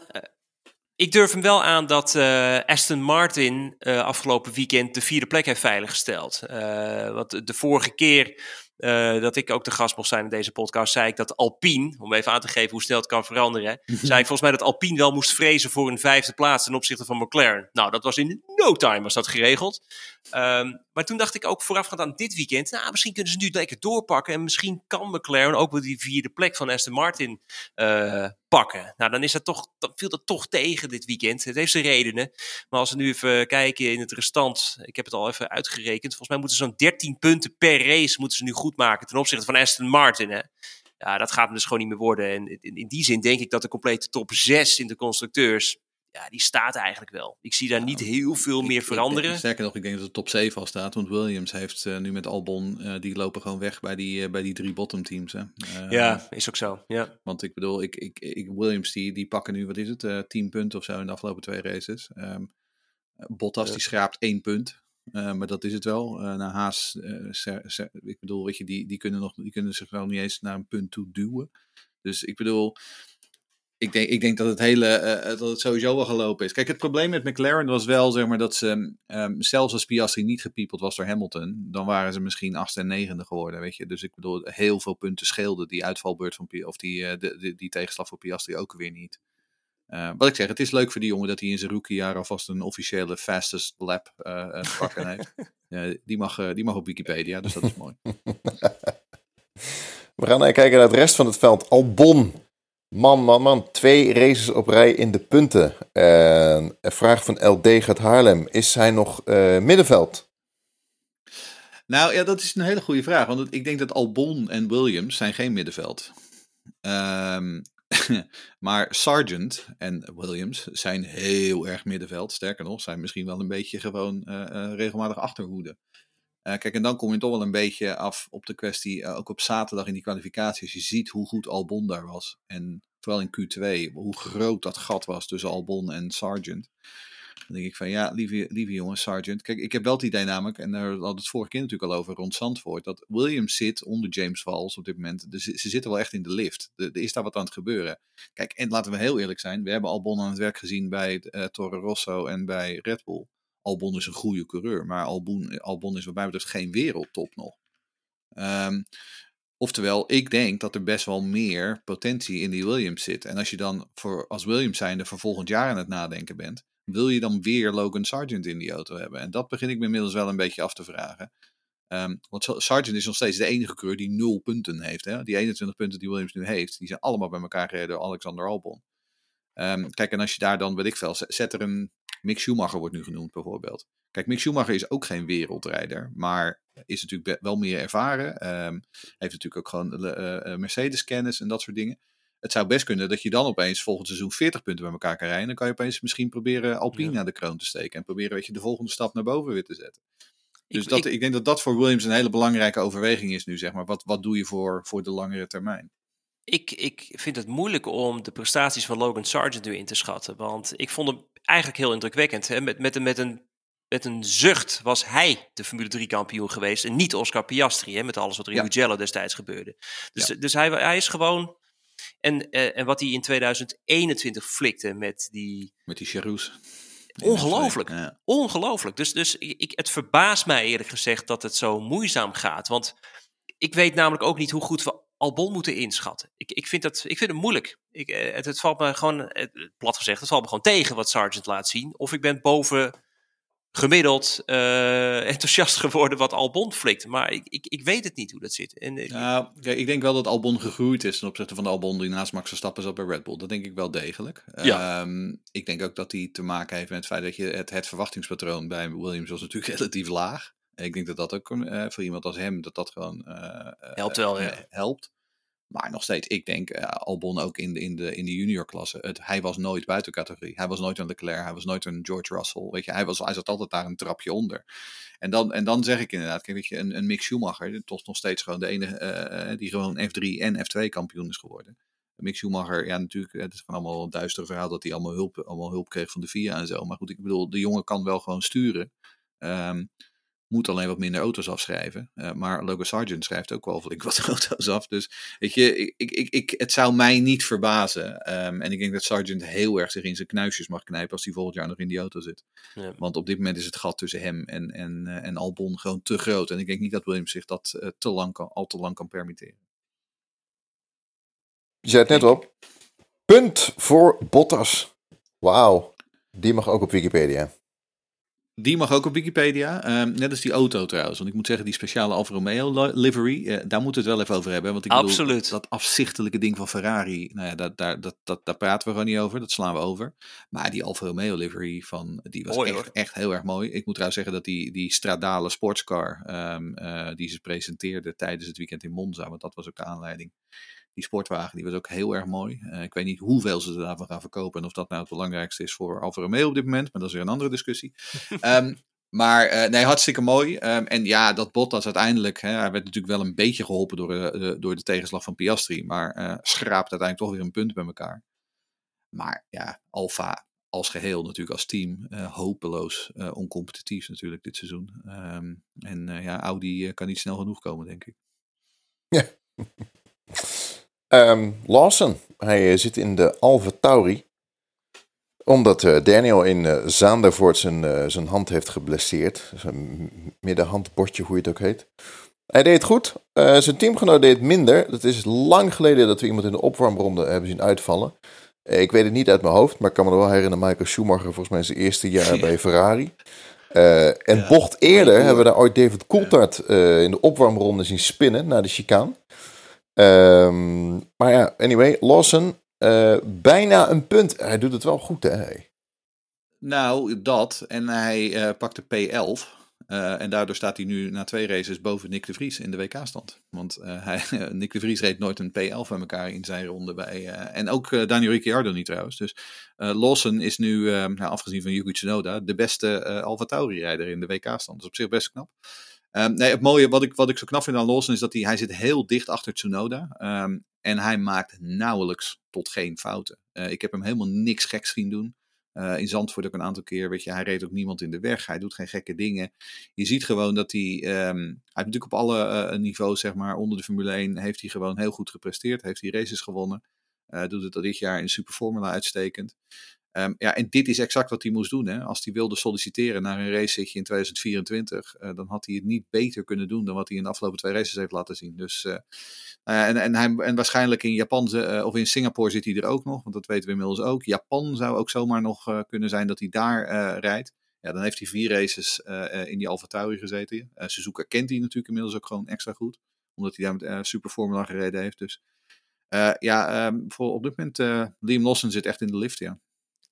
S4: Ik durf hem wel aan dat uh, Aston Martin uh, afgelopen weekend de vierde plek heeft veiliggesteld. Uh, want de vorige keer uh, dat ik ook de gast mocht zijn in deze podcast, zei ik dat Alpine, om even aan te geven hoe snel het kan veranderen, [LAUGHS] zei ik volgens mij dat Alpine wel moest vrezen voor een vijfde plaats ten opzichte van McLaren. Nou, dat was in no time was dat geregeld. Um, maar toen dacht ik ook voorafgaand aan dit weekend, nou, misschien kunnen ze nu lekker doorpakken en misschien kan McLaren ook wel die vierde plek van Aston Martin uh, pakken. Nou, dan is dat toch, dan viel dat toch tegen dit weekend. Het heeft zijn redenen. Maar als we nu even kijken in het restant, ik heb het al even uitgerekend, volgens mij moeten ze zo'n 13 punten per race moeten ze nu goed maken ten opzichte van Aston Martin. Hè? Ja, dat gaat hem dus gewoon niet meer worden. En in, in die zin denk ik dat de complete top 6 in de constructeurs ja, die staat eigenlijk wel. Ik zie daar niet heel veel meer veranderen.
S3: Ik, sterker nog, ik denk dat de top 7 al staat. Want Williams heeft uh, nu met Albon, uh, die lopen gewoon weg bij die, uh, bij die drie bottom teams. Hè.
S4: ja, is ook zo. Ja.
S3: Want ik bedoel, ik, ik, ik, Williams die, die pakken nu, wat is het, 10 punten of zo in de afgelopen twee races. Um, Bottas die schraapt één punt. maar dat is het wel. naar Haas, ik bedoel, weet je, die, die, kunnen nog, die kunnen zich wel niet eens naar een punt toe duwen. Dus ik bedoel, ik denk, ik denk dat het hele uh, dat het sowieso wel gelopen is. Kijk, het probleem met McLaren was wel zeg maar, dat ze, um, zelfs als Piastri niet gepiepeld was door Hamilton, dan waren ze misschien achtste en negende geworden. Weet je? Dus ik bedoel, heel veel punten scheelden die uitvalbeurt van of die, uh, de, de, die tegenslag voor Piastri ook weer niet. Uh, wat ik zeg, het is leuk voor die jongen dat hij in zijn rookiejaar alvast een officiële fastest lap te pakken heeft. [LAUGHS] die, mag, die mag op Wikipedia, dus dat is mooi. [LAUGHS]
S2: We gaan kijken naar het rest van het veld. Albon Man, man, man. Twee races op rij in de punten. een vraag van LD gaat Haarlem. Is hij nog uh, middenveld?
S3: Nou ja, dat is een hele goede vraag. Want ik denk dat Albon en Williams zijn geen middenveld. Um, [LAUGHS] maar Sargent en Williams zijn heel erg middenveld. Sterker nog, zijn misschien wel een beetje gewoon uh, uh, regelmatig achterhoede. Uh, kijk, en dan kom je toch wel een beetje af op de kwestie, uh, ook op zaterdag in die kwalificaties. Je ziet hoe goed Albon daar was. En vooral in Q2, hoe groot dat gat was tussen Albon en Sargent. Dan denk ik van ja, lieve, lieve jongen, Sargent. Kijk, ik heb wel idee namelijk, en daar hadden we het vorige keer natuurlijk al over rond Zandvoort, dat Williams zit onder James Valls op dit moment. Dus ze zitten wel echt in de lift. Er, is daar wat aan het gebeuren. Kijk, en laten we heel eerlijk zijn, we hebben Albon aan het werk gezien bij uh, Toro Rosso en bij Red Bull. Albon is een goede coureur, maar Albon, Albon is wat mij betreft geen wereldtop nog. Um, oftewel, ik denk dat er best wel meer potentie in die Williams zit. En als je dan voor, als Williams zijnde voor volgend jaar aan het nadenken bent, wil je dan weer Logan Sargent in die auto hebben? En dat begin ik me inmiddels wel een beetje af te vragen. Um, want Sargent is nog steeds de enige coureur die nul punten heeft. Hè? Die 21 punten die Williams nu heeft, die zijn allemaal bij elkaar gereden door Alexander Albon. Um, kijk, en als je daar dan, weet ik veel, zet er een Mick Schumacher wordt nu genoemd bijvoorbeeld. Kijk, Mick Schumacher is ook geen wereldrijder, maar is natuurlijk wel meer ervaren. Um, heeft natuurlijk ook gewoon uh, Mercedes-kennis en dat soort dingen. Het zou best kunnen dat je dan opeens volgend seizoen 40 punten bij elkaar kan rijden. Dan kan je opeens misschien proberen Alpine naar de kroon te steken. En proberen weet je, de volgende stap naar boven weer te zetten. Dus ik, dat, ik, ik, denk dat dat voor Williams een hele belangrijke overweging is nu, zeg maar. Wat, wat doe je voor, voor de langere termijn?
S4: Ik, ik vind het moeilijk om de prestaties van Logan Sargent nu in te schatten. Want ik vond hem eigenlijk heel indrukwekkend. Hè? Met, met, met, een, met een zucht was hij de Formule 3 kampioen geweest. En niet Oscar Piastri, hè, met alles wat er in Mugello destijds gebeurde. Dus, dus hij, hij is gewoon... En, uh, en wat hij in 2021 flikte met die...
S3: Met die Charouz.
S4: Ongelooflijk. Ja. Ongelooflijk. Dus, dus ik, het verbaast mij eerlijk gezegd dat het zo moeizaam gaat. Want ik weet namelijk ook niet hoe goed we Albon moeten inschatten. Ik, ik, vind, dat, ik vind het moeilijk. Ik, eh, het, het, valt me gewoon, plat gezegd, het valt me gewoon tegen wat Sargent laat zien. Of ik ben boven gemiddeld uh, [LAUGHS] enthousiast geworden wat Albon flikt. Maar ik, ik, ik weet het niet hoe dat zit. En,
S3: eh, ja, ik denk wel dat Albon gegroeid is ten opzichte van de Albon die naast Max Verstappen zat bij Red Bull. Dat denk ik wel degelijk. Ja. Um, ik denk ook dat die te maken heeft met het feit dat je het, het verwachtingspatroon bij Williams was natuurlijk [LAUGHS] relatief laag. Ik denk dat dat ook uh, voor iemand als hem, dat dat gewoon uh,
S4: helpt wel, ja.
S3: helpt. Maar nog steeds, ik denk, Albon ook in de, in de, in de juniorklasse, het, hij was nooit buiten categorie. Hij was nooit een Leclerc, hij was nooit een George Russell. Weet je, hij, was, hij zat altijd daar een trapje onder. En dan, en dan zeg ik inderdaad, kijk, weet je, een, een Mick Schumacher, toch nog steeds gewoon de enige die gewoon F3 en F2 kampioen is geworden. Mick Schumacher, ja natuurlijk, het is gewoon allemaal een duister verhaal dat hij allemaal hulp, allemaal hulp kreeg van de FIA en zo. Maar goed, ik bedoel, de jongen kan wel gewoon sturen. Um, moet alleen wat minder auto's afschrijven. Uh, maar Logan Sargent schrijft ook wel flink wat [LAUGHS] auto's af. Dus weet je, ik, ik, ik, het zou mij niet verbazen. Um, en ik denk dat Sargent heel erg zich in zijn knuisjes mag knijpen als hij volgend jaar nog in die auto zit. Ja. Want op dit moment is het gat tussen hem en, en, uh, en Albon gewoon te groot. En ik denk niet dat Williams zich dat uh, te lang kan, al te lang kan permitteren.
S2: Je zei het net op. Punt voor Bottas. Wauw. Die mag ook op Wikipedia.
S3: Die mag ook op Wikipedia. Um, net als die auto trouwens. Want ik moet zeggen, die speciale Alfa Romeo livery, uh, daar moeten we het wel even over hebben. Want ik
S4: Absoluut.
S3: Bedoel, dat afzichtelijke ding van Ferrari, nou ja, dat, daar, dat, dat, daar praten we gewoon niet over. Dat slaan we over. Maar die Alfa Romeo livery, van, die was mooi, echt, echt, heel erg mooi. Ik moet trouwens zeggen dat die, die Stradale sportscar, um, uh, die ze presenteerde tijdens het weekend in Monza, want dat was ook de aanleiding. Die sportwagen die was ook heel erg mooi. ik weet niet hoeveel ze daarvan gaan verkopen en of dat nou het belangrijkste is voor Alfa Romeo op dit moment, maar dat is weer een andere discussie. um, [LAUGHS] Maar nee, hartstikke mooi. Um, en ja, dat Bottas uiteindelijk, hè, hij werd natuurlijk wel een beetje geholpen door de, door de tegenslag van Piastri, maar uh, schraapt uiteindelijk toch weer een punt bij elkaar. Maar ja, Alfa als geheel natuurlijk als team uh, hopeloos uh, oncompetitief natuurlijk dit seizoen. Um, en uh, ja, Audi kan niet snel genoeg komen, denk ik.
S2: Ja. [LAUGHS] [LAUGHS] um, Lawson, hij zit in de Alfa Tauri. Omdat Daniel in Zaandervoort zijn, zijn hand heeft geblesseerd. Zijn middenhandbordje, hoe je het ook heet. Hij deed goed. zijn teamgenoot deed minder. Dat is lang geleden dat we iemand in de opwarmronde hebben zien uitvallen. Eh, ik weet het niet uit mijn hoofd, maar ik kan me nog wel herinneren. Michael Schumacher, volgens mij zijn eerste jaar bij Ferrari. Uh, en bocht eerder hebben we daar ooit David Coulthard uh, in de opwarmronde zien spinnen naar de chicane. Um, maar ja, anyway, Lawson, uh, bijna een punt. Hij doet het wel goed, hè?
S3: Nou, dat. En hij pakte P11. Uh, en daardoor staat hij nu na twee races boven Nick de Vries in de WK-stand. Want [LAUGHS] hij, Nick de Vries reed nooit een P11 bij elkaar in zijn ronde bij. En ook Daniel Ricciardo niet trouwens. Dus Lawson is nu, nou, afgezien van Yuki Tsunoda, de beste Alfa Tauri-rijder in de WK-stand. Dat is op zich best knap. Um, nee, het mooie, wat ik, wat ik zo knap vind aan Lawson, is dat hij, hij zit heel dicht achter Tsunoda. Um, en hij maakt nauwelijks tot geen fouten. ik heb hem helemaal niks geks zien doen. Uh, in Zandvoort ook een aantal keer, weet je, hij reed ook niemand in de weg. Hij doet geen gekke dingen. Je ziet gewoon dat hij, um, hij heeft natuurlijk op alle uh, niveaus, zeg maar, onder de Formule 1, heeft hij gewoon heel goed gepresteerd. Heeft hij races gewonnen. Doet het al dit jaar in Super Formula uitstekend. Um, ja, en dit is exact wat hij moest doen. Hè. Als hij wilde solliciteren naar een racezitje in 2024, uh, dan had hij het niet beter kunnen doen dan wat hij in de afgelopen twee races heeft laten zien. Dus, uh, en, en, hij, en waarschijnlijk in Japan of in Singapore zit hij er ook nog, want dat weten we inmiddels ook. Japan zou ook zomaar nog kunnen zijn dat hij daar rijdt. Ja, dan heeft hij vier races in die Alfa Tauri gezeten. Suzuka kent hij natuurlijk inmiddels ook gewoon extra goed, omdat hij daar met Super Formula gereden heeft. Dus ja, um, voor op dit moment, Liam Lawson zit echt in de lift, ja.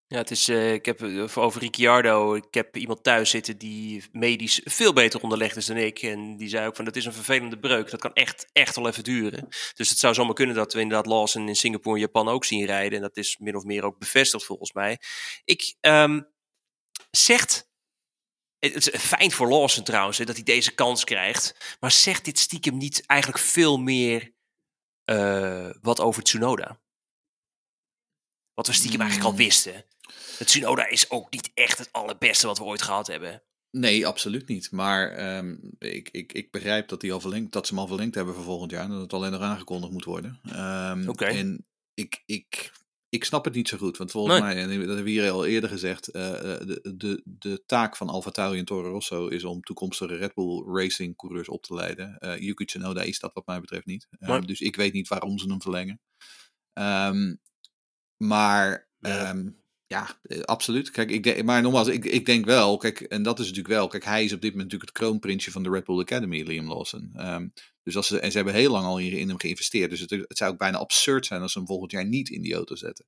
S4: Ja, het is, uh, ik heb over Ricciardo, ik heb iemand thuis zitten die medisch veel beter onderlegd is dan ik. En die zei ook van, dat is een vervelende breuk, dat kan echt, echt wel even duren. Dus het zou zomaar kunnen dat we inderdaad Lawson in Singapore en Japan ook zien rijden. En dat is min of meer ook bevestigd volgens mij. Ik, um, zegt, het is fijn voor Lawson trouwens, hè, dat hij deze kans krijgt. Maar zegt dit stiekem niet eigenlijk veel meer uh, wat over Tsunoda? Wat we stiekem eigenlijk al mm. wisten. Het Tsunoda is ook niet echt het allerbeste wat we ooit gehad hebben.
S3: Nee, absoluut niet. Maar um, ik, ik, ik begrijp dat, die al verlengd, dat ze hem al verlengd hebben voor volgend jaar. En dat het alleen nog aangekondigd moet worden. Um, Oké. Okay. En ik, ik, ik snap het niet zo goed. Want volgens nee. mij, en dat hebben we hier al eerder gezegd. Uh, de, de, de taak van Alfa Tauri en Toro Rosso is om toekomstige Red Bull Racing coureurs op te leiden. Uh, Yuki Tsunoda is dat wat mij betreft niet. Um, dus ik weet niet waarom ze hem verlengen. Um, maar ja. Um, ja, eh, absoluut. Kijk, ik denk, maar nogmaals, ik, ik denk wel, kijk, en dat is natuurlijk wel, kijk, hij is op dit moment natuurlijk het kroonprinsje van de Red Bull Academy, Liam Lawson. Um, dus als ze, en ze hebben heel lang al in, in hem geïnvesteerd, dus het, het, zou ook bijna absurd zijn als ze hem volgend jaar niet in die auto zetten.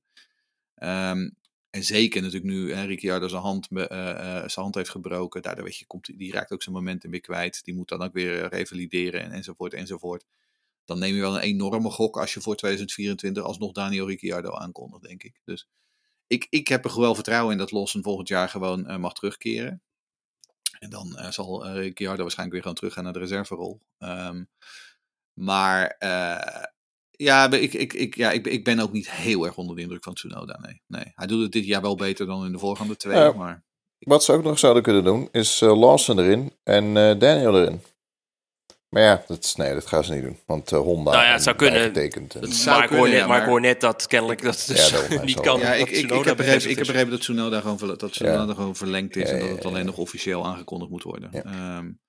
S3: Um, en zeker natuurlijk nu hè, Ricciardo zijn hand, uh, uh, zijn hand heeft gebroken, daardoor weet je, komt, die raakt ook zijn momentum weer kwijt. Die moet dan ook weer revalideren en, enzovoort enzovoort. Dan neem je wel een enorme gok als je voor 2024 alsnog Daniel Ricciardo aankondigt, denk ik. Dus ik, ik heb er wel vertrouwen in dat Lawson volgend jaar gewoon uh, mag terugkeren. En dan uh, zal uh, Ricciardo waarschijnlijk weer gewoon teruggaan naar de reserverol. Um, maar ja, ik, ik, ik, ja ik, ik ben ook niet heel erg onder de indruk van Tsunoda. Nee, nee. Hij doet het dit jaar wel beter dan in de volgende twee. maar
S2: wat ze ook nog zouden kunnen doen, is Lawson erin en Daniel erin. Maar ja, dat, nee, dat gaan ze niet doen. Want uh, Honda
S4: nou ja, het zou kunnen. Getekend en... zou maar, ik hoor, net, maar... maar ik hoor net dat kennelijk dat het dus ja, niet kan.
S3: Ja, ik, ik, ik, heb begrepen, ik heb begrepen dat Tsunoda gewoon, dat Tsunoda gewoon verlengd is en dat het alleen nog officieel aangekondigd moet worden. Um,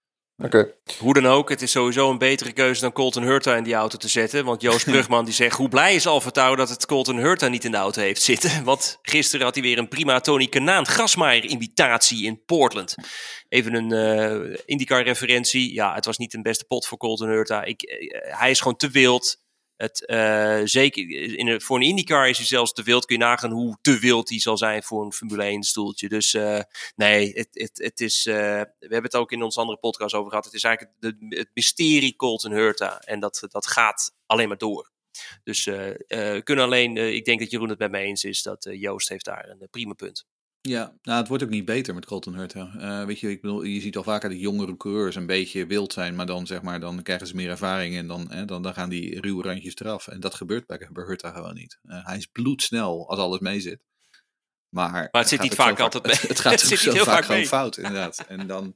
S2: Okay.
S4: Hoe dan ook, het is sowieso een betere keuze dan Colton Hurta in die auto te zetten. Want Joost [LAUGHS] Brugman die zegt, hoe blij is Alfa dat het Colton Hurta niet in de auto heeft zitten. Want gisteren had hij weer een prima Tony Kanaan Grasmaier imitatie in Portland. Even een uh, IndyCar referentie. Ja, het was niet een beste pot voor Colton Hurta. Ik, uh, hij is gewoon te wild. Het, uh, zeker in voor een IndyCar is hij zelfs te wild. Kun je nagaan hoe te wild hij zal zijn voor een Formule 1 stoeltje. Dus uh, nee, het, het, het is, uh, we hebben het ook in onze andere podcast over gehad. Het is eigenlijk de, het mysterie Colton Hurta. En dat, dat gaat alleen maar door. Dus we kunnen alleen, ik denk dat Jeroen het met mij eens is, dat Joost heeft daar een prima punt.
S3: Ja, nou, het wordt ook niet beter met Colton Hurta. Uh, weet je, ik bedoel, je ziet al vaker dat jongere coureurs een beetje wild zijn, maar dan zeg maar, dan krijgen ze meer ervaring en dan, hè, dan, dan gaan die ruwe randjes eraf. En dat gebeurt bij, bij Hurta gewoon niet. Uh, hij is bloedsnel als alles mee zit. Maar,
S4: maar het zit niet vaak altijd mee.
S3: Het, [LAUGHS] het gaat [LAUGHS] het zit zo vaak, vaak gewoon fout, inderdaad. [LAUGHS] En dan,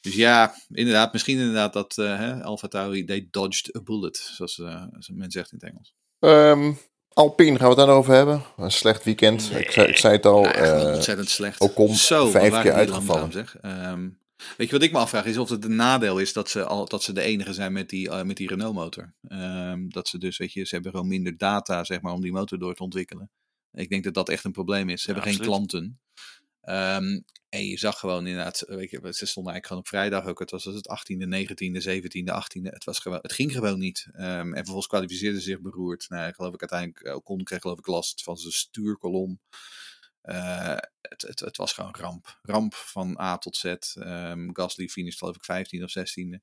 S3: dus ja, inderdaad, misschien inderdaad dat uh, Alfa Tauri, they dodged a bullet, zoals, uh, men zegt in het Engels.
S2: Um, Alpine, gaan we het dan over hebben? Een slecht weekend. ik, zei, ik zei het al.
S3: Nou, uh, ontzettend slecht.
S2: Ook om vijf keer uitgevallen.
S3: Zeg. Um, weet je wat ik me afvraag is of het een nadeel is dat ze, al, dat ze de enige zijn met die, uh, met die Renault motor. Um, dat ze dus, weet je, ze hebben gewoon minder data zeg maar, om die motor door te ontwikkelen. Ik denk dat dat echt een probleem is. Ze ja, hebben absoluut. geen klanten. Um, en je zag gewoon inderdaad, weet je, ze stonden eigenlijk gewoon op vrijdag ook. Het was het 18e, 19e, 17e, 18e. Het, was het ging gewoon niet. Um, en vervolgens kwalificeerde zich beroerd. Nou, geloof ik uiteindelijk, eh, Ocon kreeg geloof ik last van zijn stuurkolom. Uh, het, het, het, was gewoon ramp. Ramp van A tot Z. Um, Gasly finished geloof ik 15 of 16e.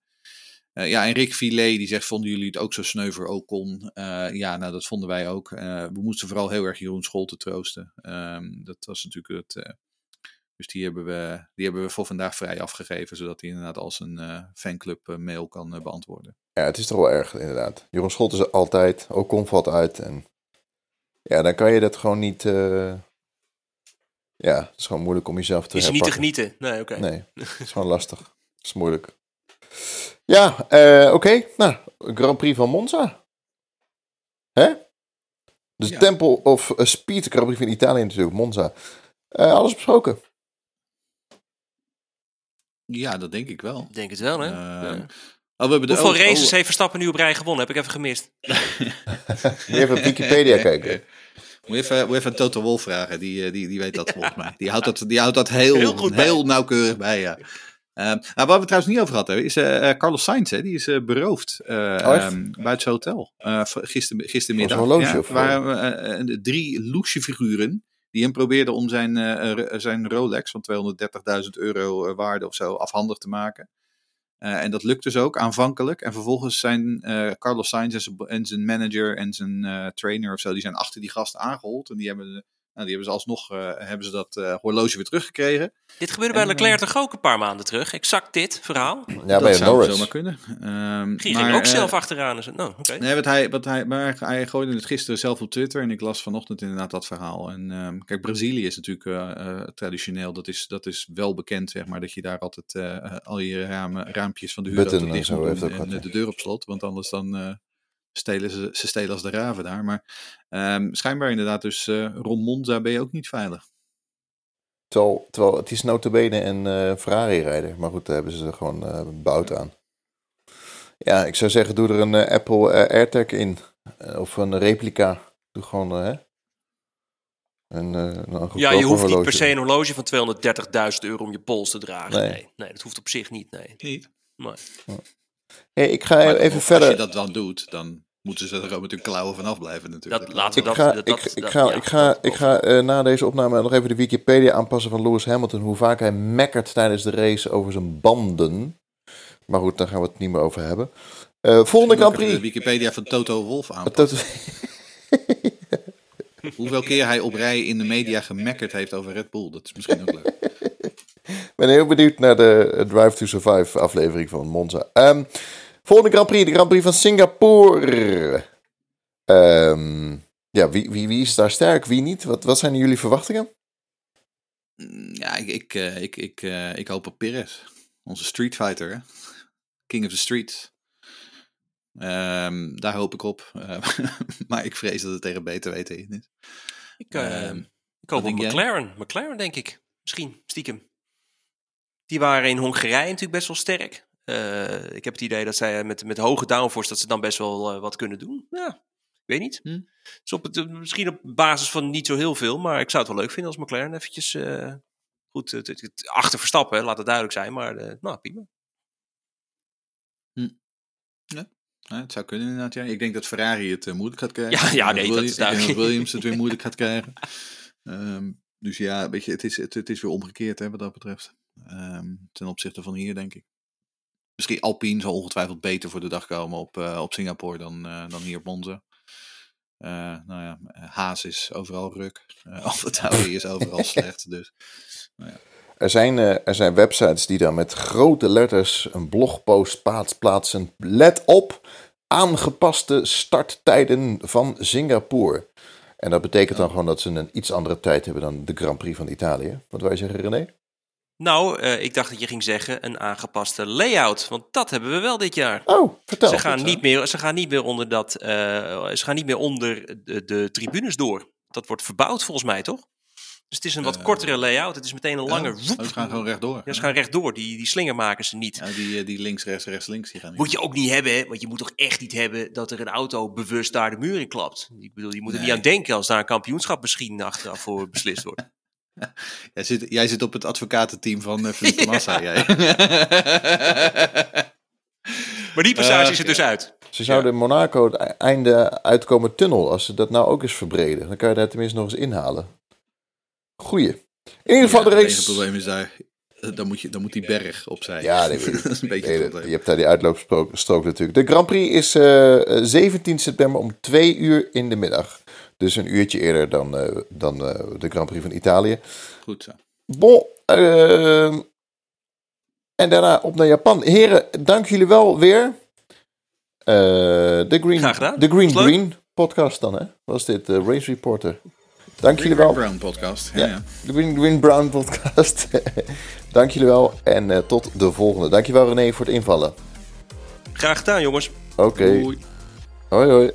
S3: Uh, ja, en Rick Filet die zegt, vonden jullie het ook zo sneu voor Ocon? Ja, nou dat vonden wij ook. We moesten vooral heel erg Jeroen Scholte troosten. Um, dat was natuurlijk het, dus die hebben, we, die hebben we voor vandaag vrij afgegeven, zodat hij inderdaad als een uh, fanclub uh, mail kan uh, beantwoorden.
S2: Ja, het is toch wel erg, inderdaad. Jeroen Schot is altijd, ook valt uit. En ja, dan kan je dat gewoon niet. ja, het is gewoon moeilijk om jezelf te.
S4: Is niet te genieten? Nee, oké.
S2: Okay. Nee, [LAUGHS] het is gewoon lastig. Het is moeilijk. Ja, oké. Okay. Nou, Grand Prix van Monza. Hè? Dus ja. Temple of Speed, Grand Prix van Italië natuurlijk, Monza. alles besproken.
S3: Ja, dat denk ik wel.
S4: Ik denk het wel, hè? Uh, ja.
S3: oh, we hebben
S4: de, Hoeveel oh, races oh, heeft Verstappen nu op rij gewonnen? Heb ik even gemist. [LAUGHS]
S2: even op Wikipedia [LAUGHS] kijken.
S3: Moet je even, moet je even Toto Wolf vragen, die, eh, die, die weet dat volgens mij. Die houdt dat, die houdt dat heel, heel, goed heel nauwkeurig bij, ja. Uh, nou, waar we het trouwens niet over gehad hebben, is uh, Carlos Sainz. Hè, die is uh, beroofd uh, oh, um, buiten zijn hotel. gister, gistermiddag.
S2: Horloge, ja,
S3: waren drie loesje figuren die hem probeerde om zijn, uh, zijn Rolex van 230.000 euro waarde of zo afhandig te maken. En dat lukt dus ook aanvankelijk. En vervolgens zijn Carlos Sainz en zijn manager en zijn trainer of zo, die zijn achter die gasten aangehold. En die hebben nou, die hebben ze alsnog uh, hebben ze dat uh, horloge weer teruggekregen.
S4: Dit gebeurde bij Leclerc toch ook een paar maanden terug? Exact dit verhaal?
S2: Ja, dat bij zou Norris.
S3: zomaar kunnen. Um,
S4: ging maar, ook uh, zelf achteraan. Dus, no, okay.
S3: Nee, wat hij, wat hij, maar hij gooide het gisteren zelf op Twitter en ik las vanochtend inderdaad dat verhaal. En um, kijk, Brazilië is natuurlijk traditioneel, dat is, dat is wel bekend, zeg maar, dat je daar altijd al je ramen, raampjes van de huur en, en de deur op slot, want anders dan stelen ze, ze stelen als de raven daar. Maar um, schijnbaar inderdaad, dus uh, rond Monza ben je ook niet veilig.
S2: Terwijl, terwijl het is notabene een uh, Ferrari rijder. Maar goed, daar hebben ze gewoon uh, bouwd aan. Ja, ik zou zeggen, doe er een Apple AirTag in. of een replica. Doe gewoon, hè. Een, een
S4: ja, je hoeft niet per se een horloge van 230.000 euro om je pols te dragen. Nee. nee. nee, dat hoeft op zich niet. Nee.
S3: Niet?
S4: Nee.
S2: Hey, ik ga maar even verder.
S3: Als je dat dan doet, dan moeten ze er ook met hun klauwen vanaf blijven natuurlijk.
S4: Dat, laten we
S2: ik
S4: dat,
S2: ga,
S4: dat,
S2: ik, ik, ga, ik ga, ik ga uh, na deze opname nog even de Wikipedia aanpassen van Lewis Hamilton. Hoe vaak hij mekkert tijdens de race over zijn banden. Maar goed, daar gaan we het niet meer over hebben. Uh, volgende Grand Prix.
S3: De Wikipedia van Toto Wolf aanpassen. Toto... [LAUGHS] Hoeveel keer hij op rij in de media gemekkerd heeft over Red Bull. Dat is misschien ook leuk. [LAUGHS]
S2: Ik ben heel benieuwd naar de Drive to Survive aflevering van Monza. Um, Volgende Grand Prix, de Grand Prix van Singapore. Um, ja, wie, wie, wie is daar sterk, wie niet? Wat, wat zijn jullie verwachtingen?
S3: Mm, ja, ik, ik, uh, ik, ik, uh, ik hoop op Perez. Onze Street Fighter, hè? King of the Streets. Um, daar hoop ik op. Uh, [LAUGHS] maar ik vrees dat het tegen beter weten in is.
S4: Ik, um, ik hoop op McLaren. Jij? McLaren, denk ik. Misschien, stiekem. Die waren in Hongarije natuurlijk best wel sterk. Uh, ik heb het idee dat zij met, met hoge downforce dat ze dan best wel uh, wat kunnen doen. Ja, ik weet niet. Hm. Dus op het, misschien op basis van niet zo heel veel, maar ik zou het wel leuk vinden als McLaren eventjes uh, goed het, het, het achter Verstappen, laat het duidelijk zijn, maar nou, prima.
S3: Hm. Ja. Ja, het zou kunnen inderdaad, ja. Ik denk dat Ferrari het moeilijk gaat krijgen.
S4: Ja, ja nee, dat is duidelijk.
S3: Ik denk dat Williams het weer [LAUGHS] moeilijk gaat krijgen. Um, dus ja, weet je, het is, het, het is weer omgekeerd hè, wat dat betreft. Um, ten opzichte van hier, denk ik. Misschien Alpine zal ongetwijfeld beter voor de dag komen op, op Singapore dan, dan hier op Monza. nou ja, Haas is overal ruk. Uh, [LAUGHS] Alfa is overal [LAUGHS] slecht. Dus, nou ja.
S2: Er zijn, er zijn websites die dan met grote letters een blogpost plaatsen. Let op, aangepaste starttijden van Singapore. En dat betekent dan gewoon dat ze een iets andere tijd hebben dan de Grand Prix van Italië. Wat wij zeggen, René?
S4: Nou, uh, ik dacht dat je ging zeggen een aangepaste layout. Want dat hebben we wel dit jaar.
S2: Oh, vertel.
S4: Ze gaan, niet meer, ze gaan niet meer onder, dat, uh, ze gaan niet meer onder de, de tribunes door. Dat wordt verbouwd volgens mij, toch? Dus het is een wat uh, kortere layout. Het is meteen een lange...
S3: Ja, ze gaan gewoon rechtdoor.
S4: Ja, ze gaan rechtdoor. Die, die slinger maken ze niet.
S3: Ja, die, die links, rechts, rechts, links. Die gaan
S4: niet. Moet je ook niet hebben, want je moet toch echt niet hebben dat er een auto bewust daar de muur in klapt. Ik bedoel, je moet er niet aan denken als daar een kampioenschap misschien achteraf voor beslist wordt. [LAUGHS]
S3: jij, zit, jij zit op het advocatenteam van uh, Felipe [LAUGHS] Massa, jij. [LAUGHS]
S4: maar die passage is er dus uit.
S2: Ze zouden in Monaco het e-, einde uitkomen tunnel, als ze dat nou ook eens verbreden. Dan kan je daar tenminste nog eens inhalen. Goeie. In ieder geval de race. Het
S3: probleem is daar, eh, dan moet, je, dan moet die berg opzij.
S2: Ja, dat is een beetje Je hebt daar die uitloopstrook natuurlijk. De Grand Prix is uh, eh, 17 eh, september om 2 uur in de middag. Dus een uurtje eerder dan, uh, dan uh, de Grand Prix van Italië.
S3: Goed zo.
S2: Bon. Uh, en daarna op naar Japan. Heren, dank jullie wel weer. de Green, de Green Green podcast dan, hè? Was dit Race Reporter? Dank jullie wel.
S3: Green Brown podcast. Ja, ja.
S2: De Green, Green Brown podcast. [LAUGHS] Dank jullie wel en uh, tot de volgende. Dankjewel René voor het invallen.
S4: Graag gedaan jongens.
S2: Oké. Okay. Hoi hoi.